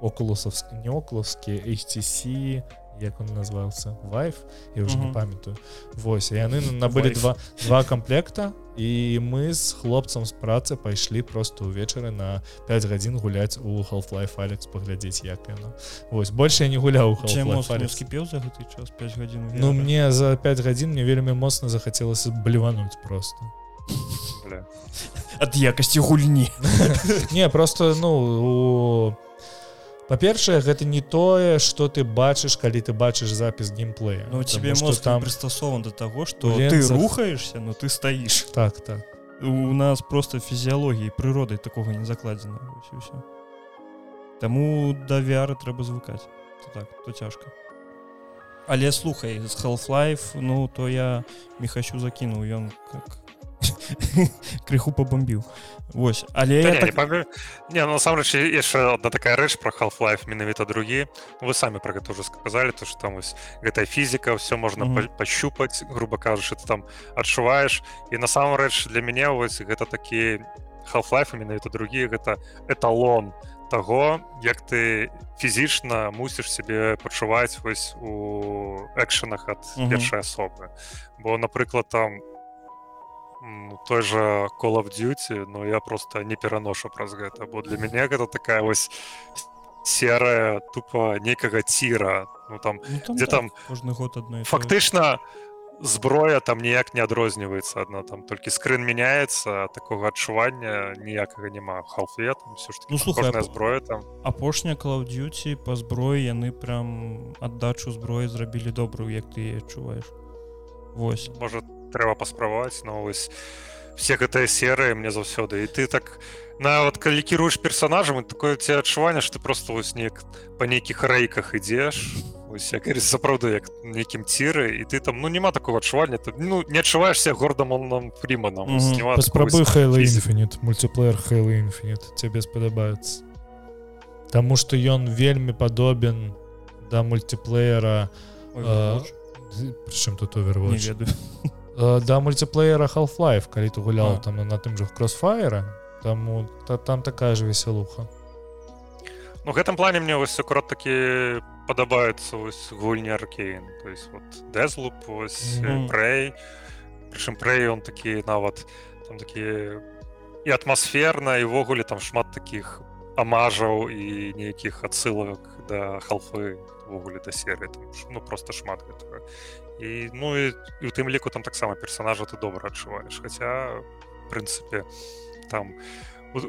окулусовскі неоклускі HTC як он назваўся вайф я уже mm -hmm. не памятаю. Вось яны набылі два два комплекта і мы з хлопцам з працы пайшлі просто ўвечары на 5 гадзін гуляць у half-life алекс паглядзець як яно Вось больше я не гуляў скіпеў за гэты час? 5 гадзін Ну мне за 5 гадзін мне вельмі моцна захацелася блівануть просто ад якасці гульні не просто ну у... па-першае гэта не тое что ты бачыш калі ты бачыш запіс геймплея. Ну тебе мозг там прыстасован до того что ты рухаешься но ты стаіш так так. У нас просто фізіялогіі прыродай такого не закладзена Таму да вяры трэба звыкаць так то цяжка але слухай з half-life ну то я мехачу закінуў ён как крыху пабомбіў Вось але да, так... не, не ну, насамрэч яшчэ одна такая рэч про half-life менавіта другі вы самі про гэта уже сказали то что там вось гэтая фізіка все можна mm -hmm. пощупаць грубо кажучы ты там адчуваеш і насамрэч для мяне вось гэта такі half-life менавіта другі гэта эталон того як ты фізічна мусіш себе пачуваць вось у экшанах ад першай асобы бо напрыклад там у той же call of duty но я просто не пераношу праз гэта бо для мяне гэта такая вось серая тупо некага ціра ну там ну, там где так, там кожны год одно фактычна зброя там ніяк не адрозніваецца одна там толькі скрын мяняецца такого адчування ніякага няма халфе все ж ну, слухай, зброя там. Апошняя duty по зброі яны прям аддачу зброі зрабілі добрую як ты адчуваеш Вось. Может трэба паспрабаваць но вось все гэтыя серыі мне заўсёды і ты так нават калі кіруеш персонажам такое ці адчуванне что ты просто вось неяк па нейкіх рэйках ідзеш сапраўды як нейкім ціры і ты там ну няма такого адчування тут ну не адчуваешься гордам он нам фріманам спрабы мультиплеер цябе спадабаецца Таму что ён вельмі падобен да мультиплеера прычым тут овер ведаю Э, да мультиплеера half-life калі ты гуляў там на тым жа кроссфайра таму та, там такая же весялуха Ну гэтым плане мне вось акурат такі падабаецца вось гульні аркейн. То есть вот дэзлуп прэй прычым прэй он такі нават там такі і атмасферна івогуле там шмат таких амажаў і нейкіх адсылак да халфывогуле да серы ну просто шмат гэтага і ну і, і у тым ліку там таксама персонажа ты добра адчуваеш. Хаця прынцыпе там у,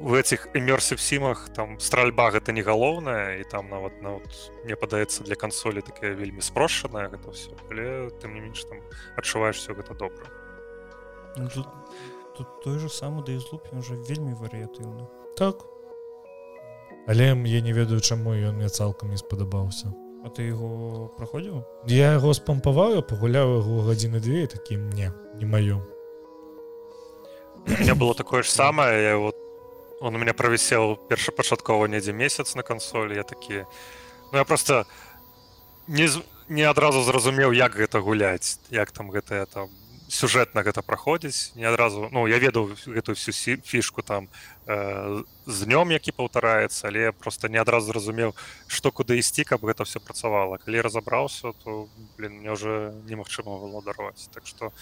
у этих імерсів сімах там стральба гэта не галоўная і там нават нават мне падаецца для кансолі такая вельмі спрошчаная гэта все але тым не менш там адчуваеш все гэта добра. Ну, тут, тут той же самы да ізлуп уже вельмі варыятыўны. Так. Але я не ведаю чаму ён мне цалкам не спадабаўся А ты яго праходзіў я яго спампаваў я пагуляў яго гадзіны две такім мне не маё мне было такое ж самае я вот он у меня правісеў першапачаткова недзе месяц на кансолі я такі ну я просто не не адразу зразумеў як гэта гуляць як там гэтая там сюжэтна гэта праходзіць не адразу ну я ведаў гэтую всю фішку там э, з днём які паўтараецца але просто не адразу зразумеў што куды ісці каб гэта все працавала калі разабраўся то блин мне уже немагчыма было дарваць так что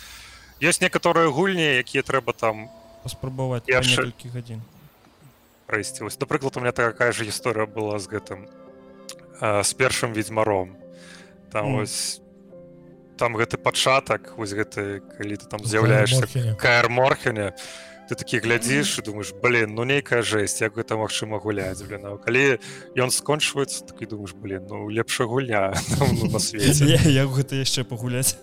ёсць некаторыя гульні якія трэба там паспрабаваць некалькі гадзін прайсці вось напрыклад у меня такая же гісторыя была з гэтым з першым ведьзьмаром там mm. вось там гэты пачатак вось гэты калі ты там з'яўляешься каэр морхене ты такі глядзіш і думаешь блин ну нейкая жесть як гэта магчыма гуляць блин калі ён скончваецца так і думаешь блин ну лепша гуля ну, на свеце як гэта яшчэ пагуляць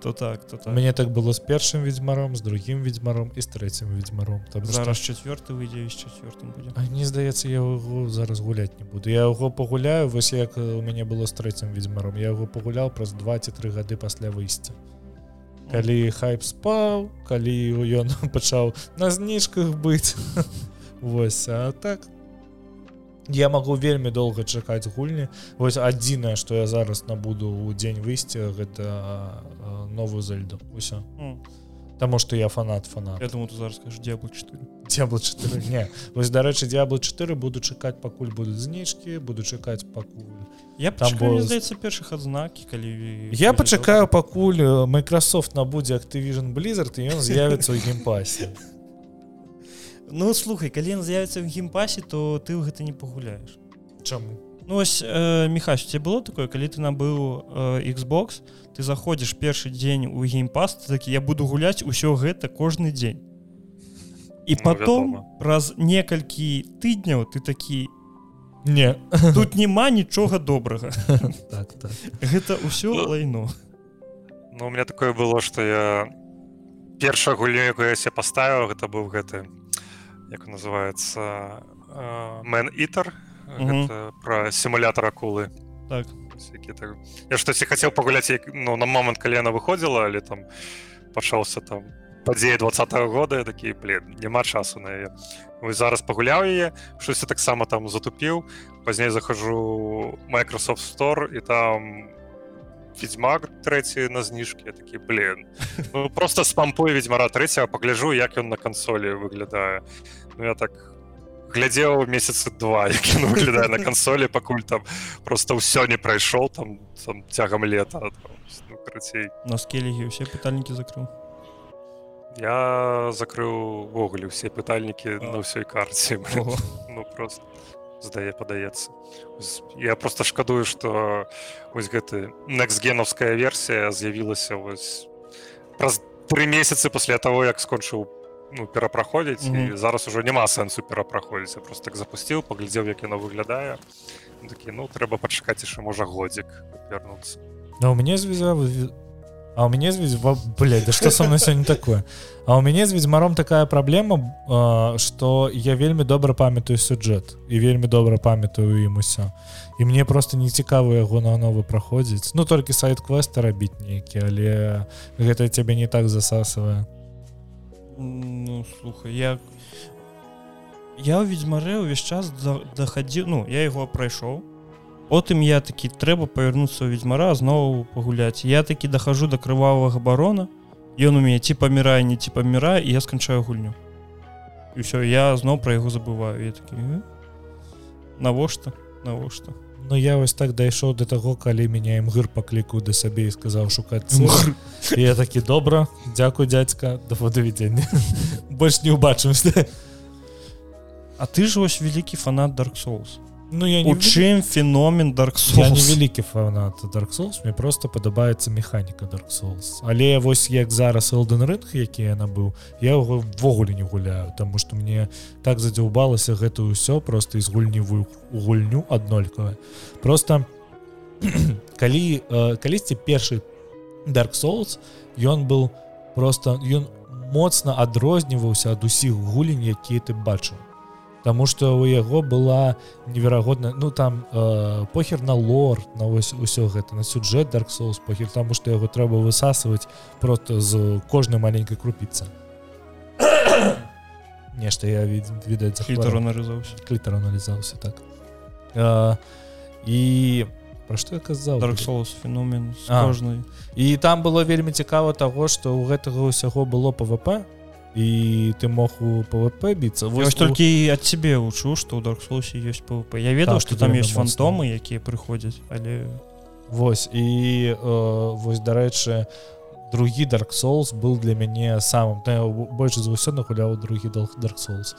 то так то так. мне так было з першым ведьзьмаром з другім ведьзьмаром і з трэцім ведьзьмаром там зараз што... четверты выйдзе з четвертым будзе не здаецца я яго зараз гуляць не буду. Я яго пагуляю вось як у мяне было з трэцім ведьзьмаром я яго пагуляў праз 23 гады пасля выйсця калі хайп спаў калі ён пачаў на зніжках быць восьось а так то я могу вельмі доўга чакаць гульні. Вось адзінае что я зараз набуду у дзень выйсця гэта новую зальду ўсё Таму что я фанат фанат. Я думаю зараз скажу дзябл 4 дзябл 4 не. Вось дарэчы дзябл 4 буду чакаць пакуль будуць зніжкі буду чакаць пакуль я там бо... здаецца першых адзнакі калі я пачакаю пакуль Microsoft набудзе Activision blizzard і ён з'явіцца ў геймпасе Ну слухай калі ён з'явіцца в геймпасе то ты ў гэта не пагуляеш Чаму Ну ось э, мехач тебе было такое калі ты набыў э, Xbox ты заходзіш першы дзень у геймпас такі я буду гуляць усё гэта кожны дзень і ну, потом вядома. праз некалькі тыдняў ты такі не тут няма нічога добрага так, так. гэта ўсё ну, лайно Ну у меня такое было что я першая гульню якую я себе паставіў гэта быў гэты як называется мэн ітер про сімулятор акулы так. так. я штосьці хацеў пагуляць як ну на момант калі яна выходзіла але там пачаўся там падзеі два -го года такі блин няма часу на яе вы зараз пагуляў яе штосьці таксама там затупіў пазней захожу Microsoft store і там ведьзьмак трэці на зніжкі такі блин ну, просто спампую ведьзьмара трэцяга пагляжу як ён на кансолі выглядае ну я так глядзеў месяцы два які выглядае на кансолі пакуль там просто ўсё не прайшоў там там цягам лета ну, карацей на скелегі усе пытальнікі закрыў я закрыў-ввогуле ўсе пытальнікі на ўсёй карце ну просто здае падаецца я просто шкадую что вось гэты нексгенаўская версія з'явілася вось праз тры месяцы пасля того як скончыў ну, перапраходзіць mm -hmm. і зараз ужо няма сэнсу перапраходзіць я просто так запусціў паглядзеў як яно выглядае такі ну трэба пачакаць яшчэ можа годзік вярнуцца но у мяне звяза А у мяне з блядь, да што са мной сёння такое? А у мяне з ведзьмаром такая праблема што я вельмі добра памятаю сюджэт і вельмі добра памятаю ім усё і мне просто не цікава яго на новы праходзіць. Ну толькі сайт квеста рабіць нейкі але гэта цябе не так засасвае ну, слухай я я ў ведзьмарэ ўвесь час дахадзіў ну я яго прайшоў потым я такі трэба павярнуцца ў ведьзьмара зноў пагуляць. Я такі дахожу до крывавага барона ён у мяне ці памірае не ці памірае і я сканчаю гульню. І ўсё я зноў пра яго забываю. Я такі навошта? Навошта? Ну я вось так дайшоў до таго калі меня імгыр паклікаў да сабе і сказаў шукаць я такі добра дзякуй дядзька да фотоведзення больш не убачымся А ты ж вось вялікі фанат dark souls Ну я не чым феномен dark невялікі фанат dark souls мне просто падабаецца механіка dark souls. Але вось як зараз элден рынг які я набыў я его ввогуле не гуляю тому что мне так задзяўбалася гэта ўсё просто из гульневую гульню аднолькавая просто калі э, калісьці першы dark souls ён был просто ён моцна адрозніваўся ад усіх гулень якія ты бачыў Таму што у яго была неверагодна ну там э, похер на лор на вось усё гэта на сюджэт dark souls похер таму што яго трэба высасваць просто з кожнай маленькай крупіцы. Нешта я відаць нарызаўся клітар аналізаўся. Так. Э, і про што я казаў? Dark souls феномен кожнай. І там было вельмі цікава таго што ў гэтага ўсяго было пвп і ты мог у пвп біцца вось толькі ад цябе учу што ў даркслосе ёсць пвп я ведаў што там ёсць фантомы якія прыходзяць але вось і э, вось дарэчы другі dark souls был для мяне самым. Больш за ўсё нагуляў другі dark souls.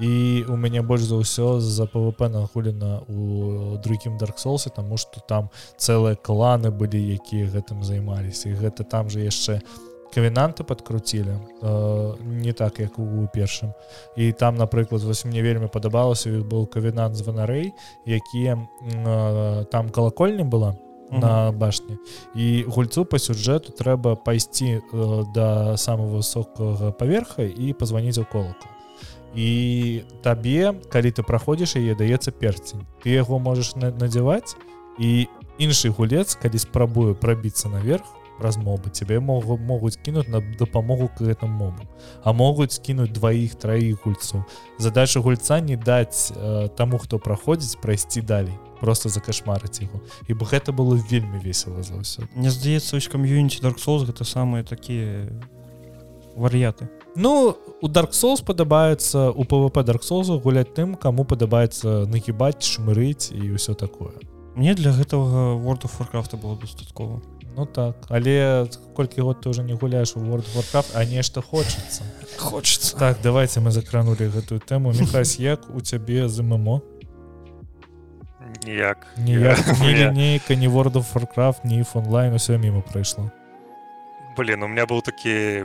І у мяне больш за ўсё за пвп нагулена у другім dark соусе тому что там цэлыя кланы былі якія гэтым займаліся. І гэта там же яшчэ у кавінанты подкруцілі э, не так як у першым і там напрыклад вось мне вельмі падабалася быў кавінант званарэй якія э, там калакольня была на башні і гульцу по сюжэту трэба пайсці э, да самого высокага паверха і позвоніць у колаку. І табе калі ты праходзіш яе даецца перцень. Ты яго можаш надзяваць і іншы гулец калі спрабую прабіцца наверх праз мобы тебе могу могуць кінуць на дапамогу к гэтым мобу. А могуць скінуць дваіх траіх гульцоў задача гульца не даць э, таму хто праходзіць прайсці далей просто закашмарыць яго і бы гэта было вельмі весело за ўсё мне здаецца ось кам'юніці dark souls гэта самыя такія вар'яты Ну у dark souls падабаецца у пвп dark souls гуляць тым кому падабаецца нагібаць шмырыць і ўсё такое. Мне для гэтага world of warcraft было дастаткова Ну так але колькі год ты уже не гуляешь у world warcraft а нешта хочется хочется так давайте мы закранули гэтую тэму. Мехась як у цябе за ммо? Ніяк. Нейка не world of warcraft не онлайн усё мимо прайшло блин у меня был такі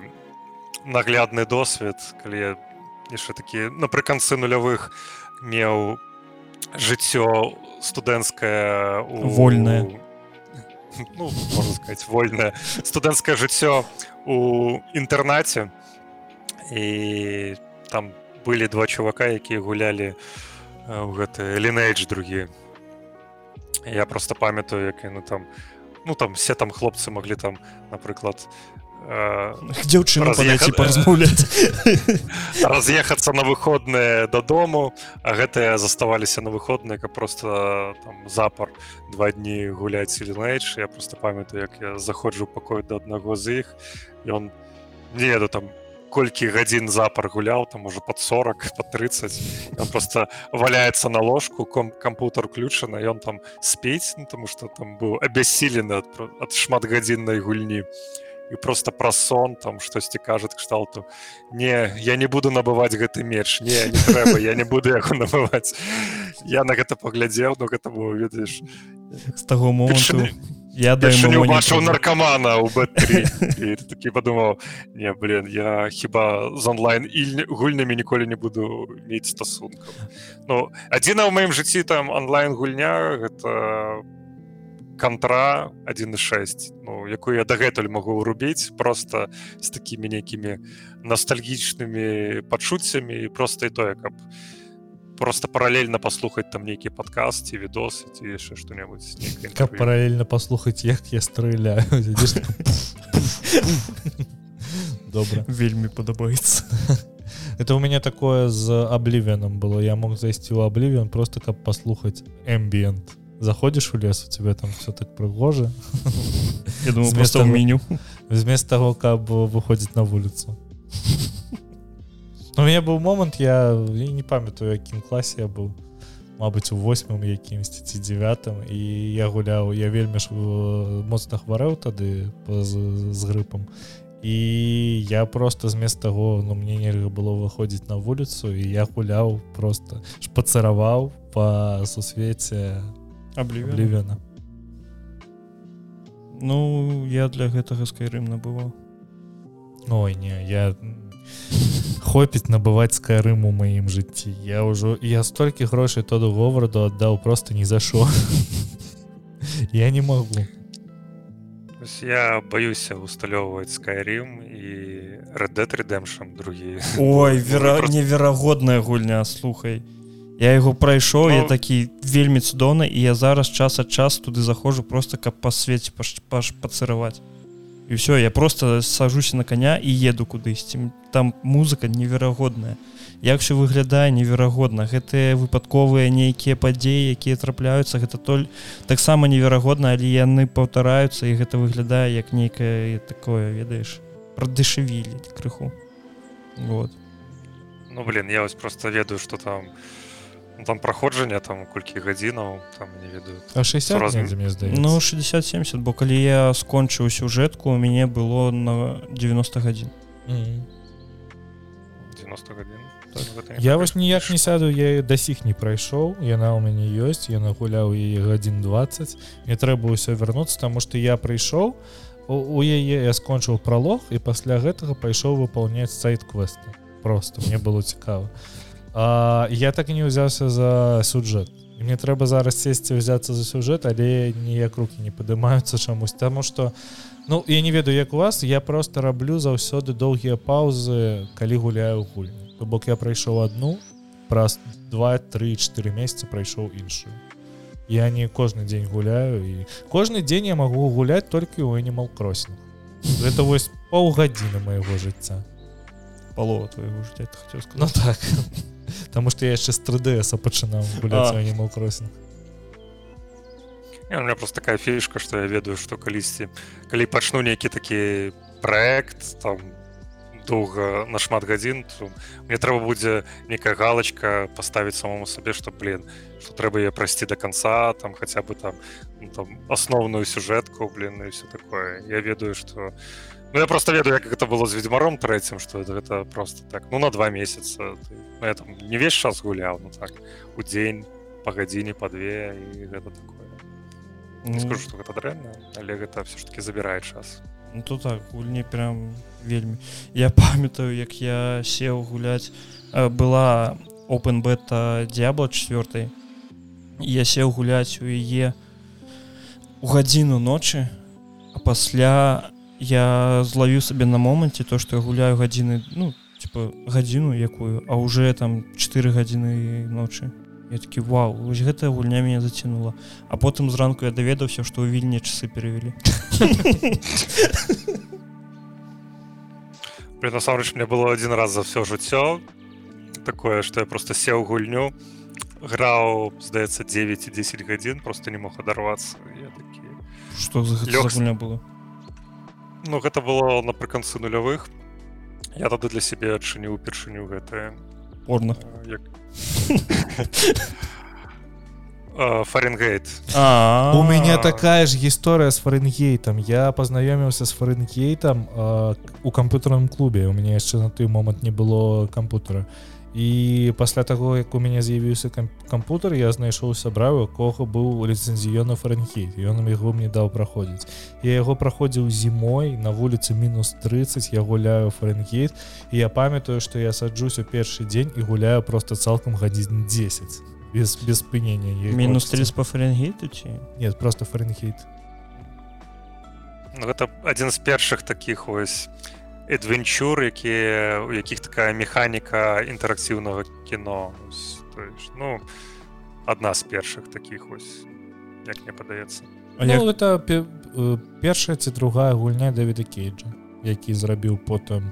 наглядны досвед калі яшчэ такі напрыканцы нулявых меў жыццё студэнцкае вольное у ну, можна сказать вольнае студэнцкае жыццё у інтэрнаце і там былі два чувака якія гулялі ў гэты лінейдж другі я просто памятаю як ну там ну там все там хлопцы маглі там напрыклад дзяўчына раз'ехаць паразмаўляць раз'ехацца на выходныя дадому а гэтыя заставаліся на выходныя каб просто там запар два дні гуляць ілінейдж я просто памятаю як я заходжу пакой да аднаго з іх ён не еду там колькі гадзін запар гуляў там уже под 40 по 30 он просто валяецца на ложку ком кампутер ключана ён там спець ну, тому что там быў абяссілены ад, ад шматгадзіннай гульні. і і просто пра сон там штосьці кажа кшталту не я не буду набываць гэты меч не, не трэба я не буду яго набываць я на гэта паглядзеў но гэта было ведаеш з таго моманту я бачыў наркамана у такі падумаў не блин я хіба з онлайн і гульнямі ніколі не буду мець стасункаў Ну адзіна ў маім жыцці там онлайн гульня гэта по контра 1,6 ну якую я дагэтуль могу рубіць просто з такими нейкімі ностальгічнымі пачуццямі просто і тое каб просто паралельна паслухаць там нейкі падкаст ці відос ці яшчэ что-небудзь каб паралельна паслухаць як я стреляю добра. Вельмі падабаецца. Это у меня такое з аблівеном было. Я мог зайсці ў аблівен просто каб паслухаць эмбіент заходишь у лес у тебя там все так прыгожа я думаю просто меню. вместо того каб выходзіць на вуліцу у меня быў момант я не памятаю якім класе я быў Мабыць у восьмым якімсьці ці девятым і я гуляў я вельмі ж моцна хварэў тады з, з грыпам. І я просто змест таго ну мне нельга было выходзіць на вуліцу і я гуляў просто шпацараваў по сусвеце аблівена Ну я для гэтага скайрым набываў. Ой не я хопіць набываць скайрым у маім жыцці. Я ўжо я столькі грошай тоду говарду аддаў просто ні за що я не могу я боюся усталёўваць скайрым і red redemption другі. Ой вера неверагодная гульня слухай. я яго прайшоў я ну, такі вельмі цудоўна і я зараз час ад час туды заходжу просто каб па свеце паш пацыраваць. І все я просто сажуся на коня і еду кудысьці. Там музыка неверагодная. Як все выглядае неверагодна. Гэтыя выпадковыя нейкія падзеі якія трапляюцца гэта толь таксама неверагодна але яны паўтараюцца і гэта выглядае як нейкае такое ведаеш прадышавілі крыху. Вот ну блин я вось просто ведаю что там у там праходжанне там колькі гадзінаў там не ведаю 60 раз мне здаецца ну 60-70 бо калі я скончыў сюжэтку у мяне было на 90 гадзін mm -hmm. 90 гадзін так, я вось ніяк не сяду я да сіх не прайшоў яна ў мяне ёсць я нагуляў яе гадзін 20 мне трэба ўсё вярнуцца таму што я прыйшоў у яе я скончыў пралог і пасля гэтага пайшоў выпаўняць сайт квеста просто мне было цікава а А, я так і не ўзяўся за сюджэт мне трэба зараз сесці ўзяцца за сюжэт але ніяк руки не падымаюцца чамусь таму что ну я не ведаю як у вас я просто раблю заўсёды доўгія паўзы калі гуляю гульні то бок я прайшоў одну праз 2-3-4 месяца прайшоў іншую. Я не кожны дзень гуляю і кожны дзень я магу гуляць толькі ў animal crossing. Это вось паўгадзіны майго жыцця палова твоего жыцця хотел сказать. Ну, так Таму што я яшчэ з 3ds пачынаў гуляць кросінг у меня просто такая фішка что я ведаю что калісьці калі пачну нейкі такі проект там доўга на шмат гадзін мне трэба будзе некая галочка поставить самому сабе что блин что трэба я прайсці до конца там хотя бы там, ну, там основную сюжэтку блин и все такое. Я ведаю что Ну, я просто ведаю як гэта было з ведьмаром трэцім что гэта просто так ну на два месяца. Ну, я там не весь час гуляў ну так у дзень па гадзіне па две і гэта такое. Не скажу что гэта дрэнна але гэта все ж таки забірае час ну то так гульні прям вельмі я памятаю як я сеў гуляць была open бета дзябла 4 я сеў гуляць у яе у гадзіну ночы а пасля я злавіў сабе на моманце то что я гуляю гадзіны ну типа гадзіну якую а уже там 4 гадзіны ночы. Я такі вау вось гэтая гульня меня зацінула а потым зранку я даведаўся что ў вільні часы перавялі. Насамрэч мне было один раз за все жыццё такое что я просто сеў гульню граў здаецца 9 і 10 гадзін просто не мог адарвацца. Что за лёгня было Ну гэта было напрыканцы нулявых. Я тады для сябе адчыніў упершыню гэтае. Порно. Як... фаренгейт. У мяне такая ж гісторыя з фаренгейтам я пазнаёміўся з фаренгейтам у камп'ютарным клубе. У мяне яшчэ на той момант не было кампутара і пасля таго як у мяне з'явіўся кампутер я знайшоў сябраў якога быў ліцэнзіёна фаранхейт ён яго мне даў праходзіць я яго праходзіў зімой на вуліцы мінус 30 я гуляю фаренгейт і я памятаю што я саджусь у першы дзень і гуляю просто цалкам гадзін 10 без без спынення мінус 30 по фаренгейту ці нет просто фаренгейт. Ну, гэта адзін з першых таких ось адвенчур якія у якіх такая механіка інтэракцыўнага кіно. Ну адна з першых таких ось як мне падаецца. Ну, это першая ці другая гульня давіда кейджа які зрабіў потым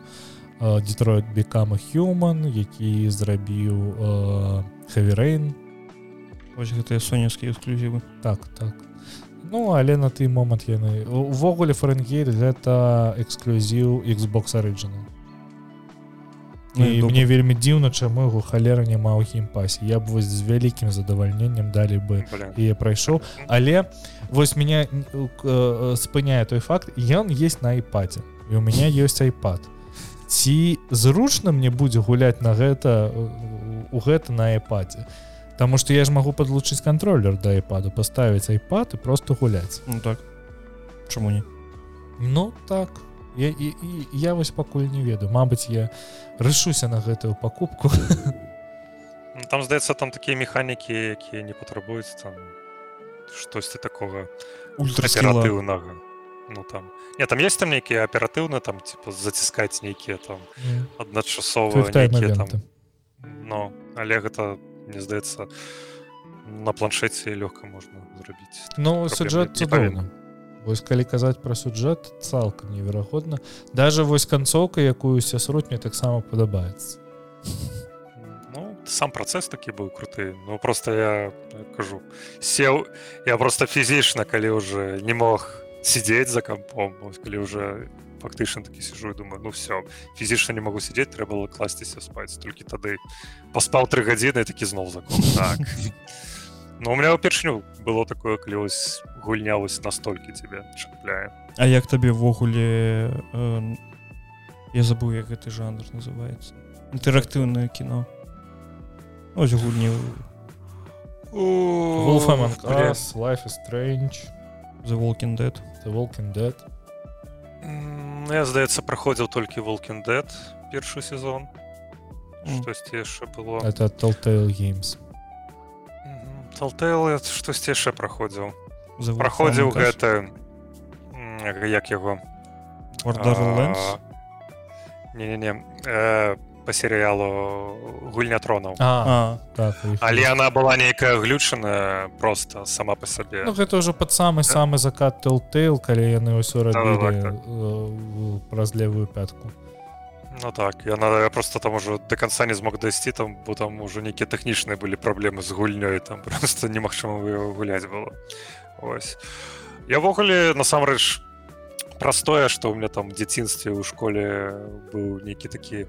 Детройт бекама human які зрабіў хаверейн ось гэтыя сонецкія эксклюзівы. Так так Ну але на той момант яны увогуле фаренгейт гэта эксклюзіў Xbox оригинal Ну, і мне вельмі дзіўна чаму яго халера няма ў геймпасе я б вось з вялікім задавальненнем далі бы і прайшоў. Але вось меня спыняе той факт ён есть на айпадзе і у меня ёсць айпад. Ці зручна мне будзе гуляць на гэта у гэта на айпадзе Таму што я ж магу подлучыць контроллер да айпаду паставіць айпад і просто гуляць ну, так. Чаму не? Ну так. Я, і, і, я вось пакуль не ведаю Мабыць я рашуся на гэтую пакупку ну, там здаецца там такія механікі якія не патрабуюць там штосьці такога ультраатыўнага Ну там. Не там есть там нейкія аператыўна там типа заціскаць нейкія там адначасова там. но але гэта мне здаецца на планшеце лёгка можна зрабіць Ну сюджэт цудоўна Вось калі казаць пра сюджэт цалкам неверагодна даже вось канцоўка якую уся срут мне таксама падабаецца ну, сам працэс такі быў круты Ну просто я кажу сеў я просто фізічна калі уже не мог сидзець за кампом калі уже фактычна такі сижу думаю ну все фізічна не могу сидзець трэба было класціся спаць толькі тады паспаў тры гадзіны такі зноў закон так. Ну у меня ўпершню было такое калі вось гульня вось настолькі тебе чапляе А як табе ввогуле э, я забыл як гэты жанр называется. Інтэрактыўнае кіно. Ось гульні. Life is strange. The walking dead. The walking dead я здаецца праходзіў толькі walking dead першы сезон. Штосьці яшчэ было? Это telltale games. Telltale штосьці яшчэ праходзіў праходзіў гэта як яго не не не по серыялу гульня тронаў так, але яна была нейкая глючаная просто сама по сабе ну, гэта ўжо пад самы самы закат тэлтэйл калі яны ўсё рабілі праз левую пятку. Ну так яна просто там уже до конца не змог дайсці там бо там уже нейкія тэхнічныя былі праблемы з гульнёй там просто немагчыма гуляць было. Ось. Я-ввогуле насамрэч простое что у меня там дзяцінстве ў школе быў нейкі такі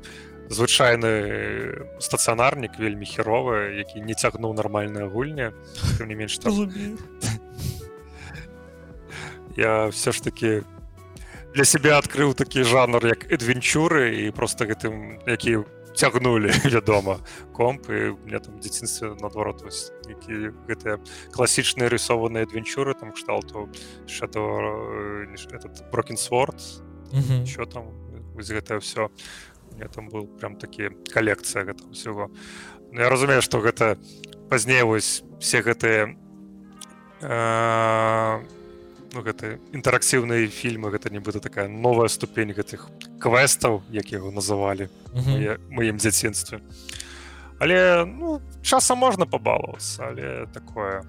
звычайны стацыянарнік вельмі херовы які не цягнуў нармальная гульня не менш там... я все ж таки для себя адкрыў такі жанр як эдвенчуры і просто гэтым які цягнули вядома комп і мне там дзяцінстве наадварот які гэтыя класічныя рысованыя адвенчуры там кшталту этот брокенсворд що там гэта все мне там был прям такі калекцыя гэта ўсяго ну, я разумею что гэта пазней вось все гэтыя э, ну, гэта інтэракцыўныя фільмы гэта нібыта такая новая ступень гэтых квестаў як яго называлі маім дзяцінстве. Але ну, часам можна пабалавацца але такое.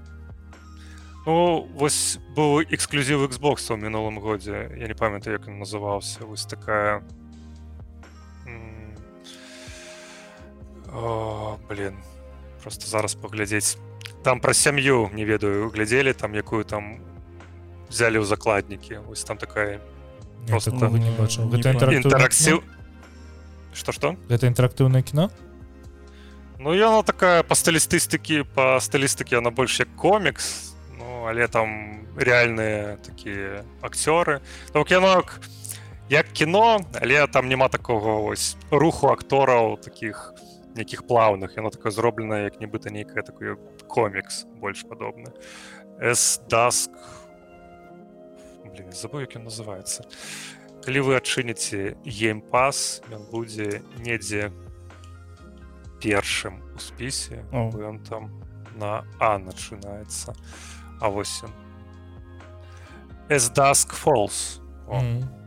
Ну вось быў эксклюзів Xbox у мінулым годзе я не памятаю як ён называўся вось такая О, блин. Просто зараз паглядзець там пра сям'ю не ведаю. Глядзелі там якую там взяли ў закладнікі ось там такая просто не бачу. інтэракцыў что что это інтэрактыўнае кіно? Ну яна такая па стылістыстыкі па стылістыкі она больш як комікс ну але там рэальныя такія акцёры то кінок як кіно але там няма такого ось руху актораў таких нейкіх плаўных яно такое зроблена як нібыта нейкая такое комікс больш падобны. С даск забыл як ён называется калі вы адчыніце геймпас ён будзе недзе першым у спісе. Ён там на а начинается а вось даск фолс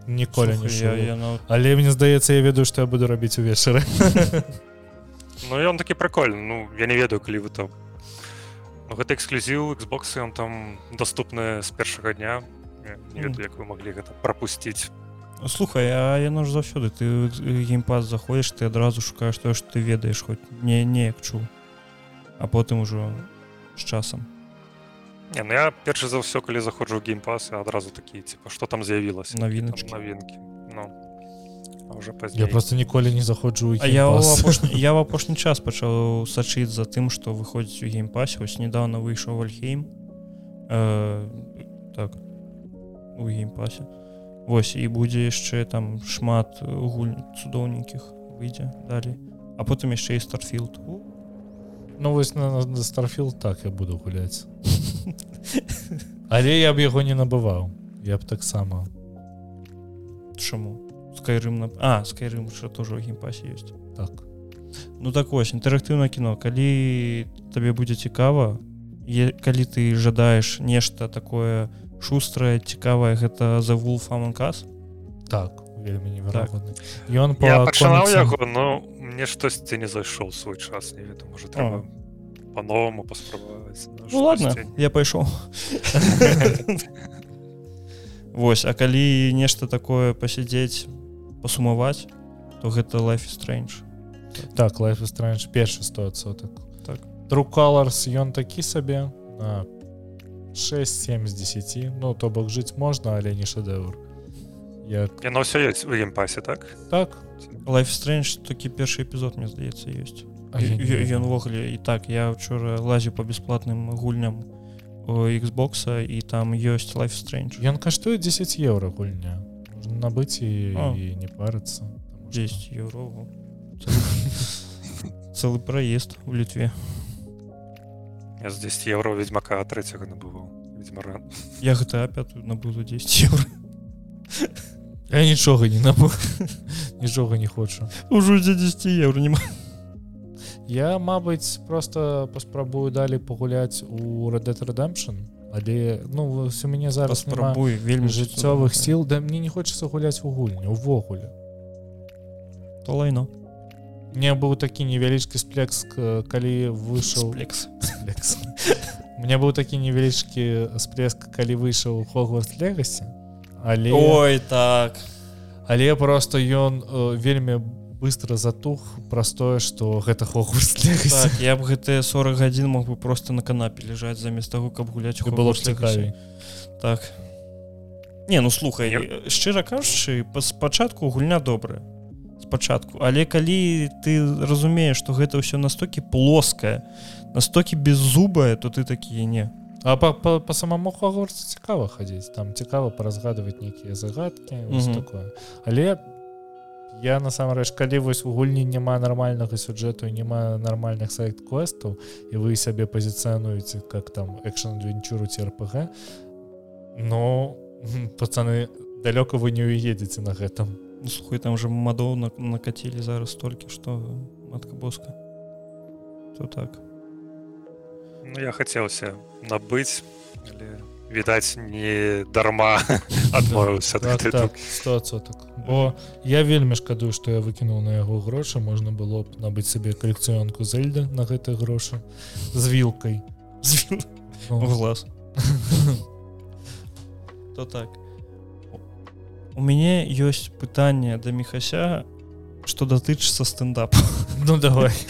ніколі не я, я, але мне здаецца я ведаю што я буду рабіць увечары Ну ён такі прикольны Ну я не ведаю калі вы там. Ну, гэта эксклюзіў Xbox ён там доступны з першага дня. Не ведаю як вы маглі гэта пропусціць слухай а яно ж заўсёды ты геймпад заходзіш ты адразу шукаеш тое што ты ведаеш хоць не неяк чу а потым ужо з часам. Не, ну я першы за ўсё калі заходжу геймпас адразу такі типа что там з'явілася навіначки навінкі уже я просто ніколі не заходжу я апошні, я в апошні час пачаў сачыць за тым што выходзіць у геймпасе ось недавно выйшаў альхейм э, так у геймпасе Вось і будзе яшчэ там шмат гуль цудоўненькіх выйдзе далей а потым яшчэ і старфілд Ну вось на, на, на старфілд так я буду гуляць але я б яго не набываў я б таксама чаму скайрым на а скайрым тоже у геймпасе ёсць так. Ну так вось інтэрактыўна кіно калі табе будзе цікава е, калі ты жадаеш нешта такое шустрае цікавае гэта за вул фаманкас так вельмі неверагодны так. ён па пачынаў яго но мне штосьці не зайшоў свой час не веду можа трэба по-новому паспрабаваць ну, ладно я пайшоў Вось а калі нешта такое пасядзець пасумаваць то гэта life strange. Так life strange першы 100 соток так. True colors ён такі сабе на 6-7 з 10 ну то бок жыць можна але не шэдэўр. Як яно ўсё ёсць у геймпасе так? Так. Life strange такі першы эпізод мне здаецца ёсць. Ён увогуле і так я учора лазю по бясплатным гульням у xбокса і там ёсць life strange. Ён каштуе 10 еўра гульня набыць і, і не парыцца 10 еўро цэлы праезд у літве Я з 10 еўро ведьмака трэцяга набываў ведьмара я гэта опять набуду 10 еўро я нічога не набу нічога не хочу. Ужо за 10 еўро нема я мабыць просто паспрабую далей пагуляць у red redemption але ну у мяне зараз спрабуй вельмі жыццёвых сіл да мне не хочется гуляць у гульню увогуле. То лайно. Мне быў такі невялічкі сплекс калі выйшаў лекс мне быў такі невялічкі сплеск калі выйшаў хогвард легасе але ой так. але просто ён э, вельмі быстро затух простое что гэта хогвард так, я б гэтыя 40 гадзін мог бы просто на канапе лежаць замест таго каб гуляць было цікавей. так. Не ну слухай шчыра кажучы спачатку гульня добрая. Спачатку. Але калі ты разумееш что гэта ўсё настолькі плоская настолькі беззубая то ты такія не. А по, по, по самому хагорцу цікава хадзіць. Там цікава паразгадваць нейкія загадки mm -hmm. такое. Але я насамрэч калі вось у гульні няма нармальнага сюджэту няма нармальных сайт квестаў і вы сябе пазіцыянуеце как там экшн-венчуру ці рпг но пацаны далёка вы не уедзеце на гэтым. Ну, слухай там уже мадоў на, накацілі зараз толькі што матка боска то так. Ну я хацелася набыць але відаць не дарма адмовіўся так, так, так. бо я вельмі шкадую што я выкінуў на яго грошы. Можна было б набыць сабе калекцыёнку зельда на гэтай грошы. З вілкай. Ну. глаз то так. У мяне ёсць пытанне да мехася что датычыцца стендап ну давай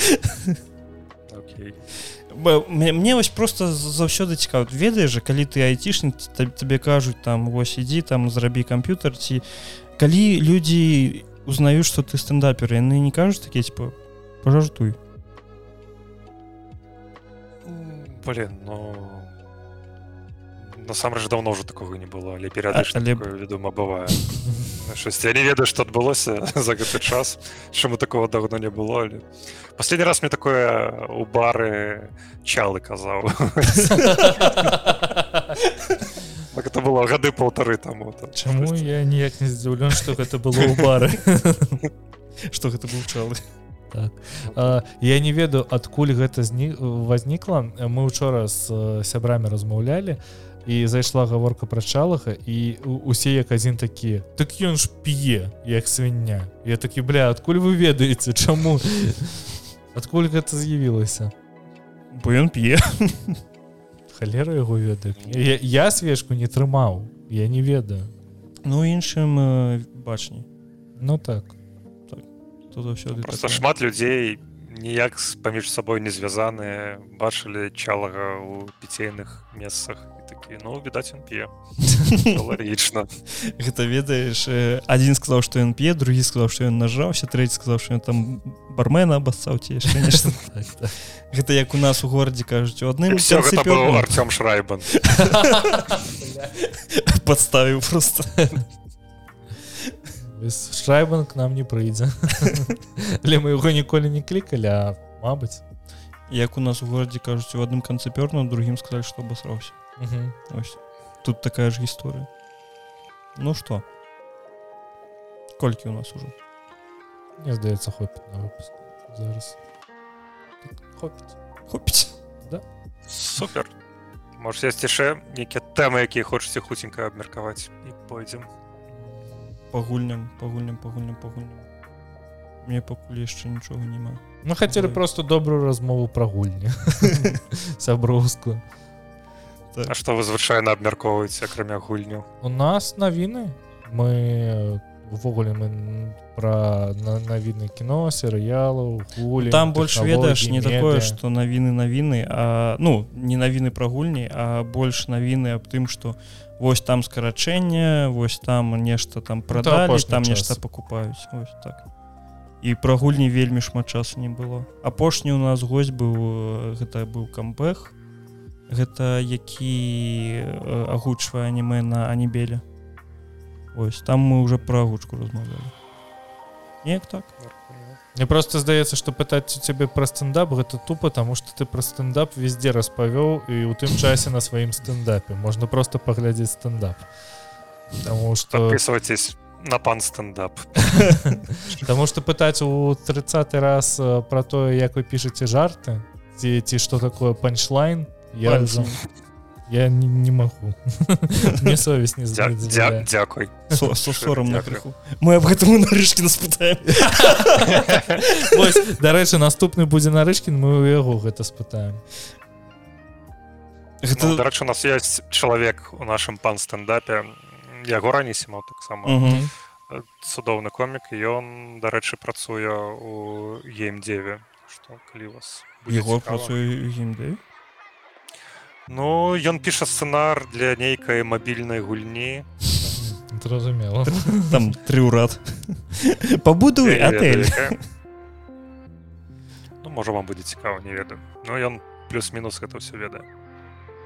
мне вось просто заўсёды цікава ведаеш же калі ты айцішнік табе кажуць там вось ідзі там зрабі камп'ютар ці калі людзі узнаюць что ты стендапер яны не кажуць такі типа пожартуй блин но ну насамрэч давно уже такого не было. Але перыядычна але... вядома бывае щось я не ведаю что адбылося за гэты час чаму такого давно не было але последний раз мне такое у бары чалы казаў так это было гады полторы таму Чаму я ніяк не здзіўлен что гэта было у бары. Что гэта быў чалы. Так. А, я не ведаю адкуль гэта зні вознікла мы учора з сябрамі размаўлялі і зайшла гаворка пра чалаха і усе як адзін такі так ён ж п'е як свіння я такі бля адкуль вы ведаеце чаму? Адкуль гэта з'явілася? Бо ён п'е. Халера яго ведаю я, я свечку не трымаў я не ведаю. Ну іншым э, бачні. Ну так, так. заўсёды просто такое. шмат людзей ніяк паміж сабой не звязаныя бачылі чалага ў піцейных месцах такі ну відаць ён п'е лагічна гэта ведаеш адзін сказаў што ён п'е другі сказаў што ён нажаўся трэці сказаў што ён там бармена абассаў ці яшчэ нешта гэта як у нас у горадзе кажуць у адным Артём шрайбан. Подставіў просто. Шрайбан к нам не прыйдзе але мы яго ніколі не клікалі а мабыць як у нас у горадзе кажуць у адным канцы пёрну другім сказаць што абасраўся тут такая ж гісторыя ну что? Колькі у нас ужо мне здаецца хопіць на выпуск. Зараз. Хопіць хопіць да. Супер. Может есть яшчэ нейкія тэмы якія хочаце хуценька абмеркаваць і пойдзем пагульням пагульням пагульням пагульням мне пакуль яшчэ нічога няма Ну хацелі просто добрую размову пра гульні сяброўскую так. А што вы звычайна абмяркоўваеце акрамя гульню у нас навіны мы увогуле мы пра навіны кіно серыялу гулі там больш ведаеш не такое што навіны навіны а ну не навіны пра гульні а больш навіны аб тым што вось там скарачэнне вось там нешта там прадалі ну, там нешта пакупаюць так. І пра гульні вельмі шмат часу не было. Апошні у нас гость быў гэта быў камбэх гэта які агучвае аніме на анібеле. Ось там мы уже пра агучку размаўлялі. Неяк так? Мне просто здаецца што пытаць у цябе пра стендап гэта тупо таму што ты пра стендап везде распавёў і ў тым часе на сваім стендапе. Можна просто паглядзець стендап. Таму што пісвацесь на пан стендап. Таму што пытаць у 30 раз пра тое як вы пішаце жарты ці ці што такое панчлайн я за... я не, не магу мне совесть не дзякуй сорам мы аб гэтаму нарышкі наспытаем дарэчы наступны будзе нарышкін мы у яго гэта спытаем. Гэта... Ну, дарэчы у нас есть чалавек у нашым пан стендапе яго ранісімаў таксама mm -hmm. цудоўны комік ён дарэчы працуе у геймдзеве что калі вас яго працуе геймдзе Ну ён піша сцэнар для нейкай мабільнай гульні. Зразумела. Там тры ўрад. Пабудуй отель Ну можа вам будзе цікава не ведаю. Ну ён плюс-мінус гэта все ведае.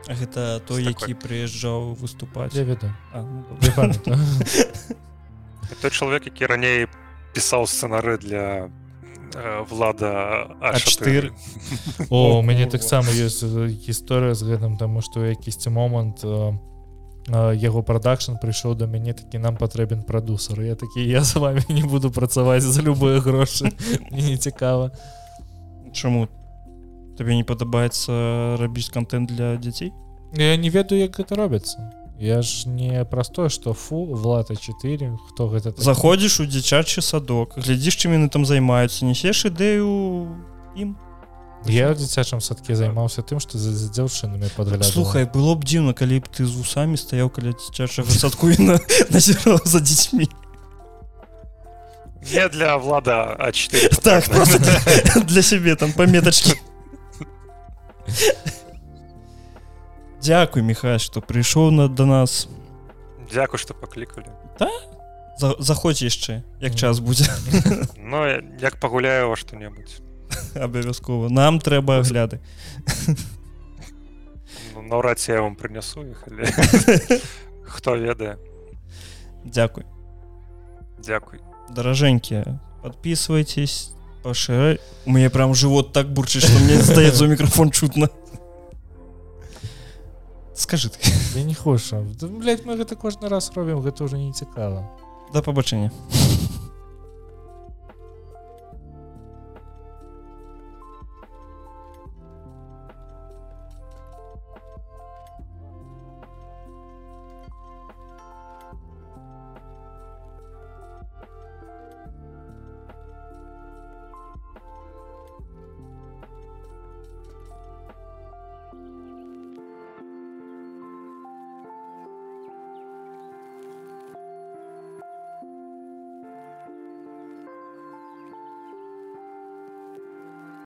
Гэта той які прыязджаў выступаць? Я ведаю. Ну, той чалавек які раней пісаў сцэнары для влада а4 о мяне таксама ёсць гісторыя з гэтым таму што якісьці момант яго прадакшн прыйшоў да мяне такі нам патрэбен прадусар я такі я з вами не буду працаваць за любыя грошы не цікава чаму табе не падабаецца рабіць контент для дзяцей я не ведаю як гэта робіцца я ж не простое что фу влада 4 хто гэта такі? заходзіш у дзіцячы садок глядзіш чым яны там займаюцца несеш ідэю ім. Я ў дзіцячым садке займаўся тым што за, дзяўчынамі падгляд слухай было б дзіўна калі б ты з вусамі стаяў каля дзіцячага садку на назіраў за дзецьмі. Не для влада а4 так, для сябе там паметачкі Дякуй Міхай что прыйшоў на да нас. Дякую что паклікалі да? За, заходзь яшчэ як час будзе Ну як пагуляю во што-небудзь абавязкова нам трэба агляды ну, наўрад я вам прынясу іх але... хто ведае Дякуй Дякуй даражэнькія подписывайтесь пашырай у мяне прям живот так бурчыць что мне здаецца мікрафон чутно скажи ты. Я не хочу мы гэта кожны раз робім гэта уже не цікава да пабачэння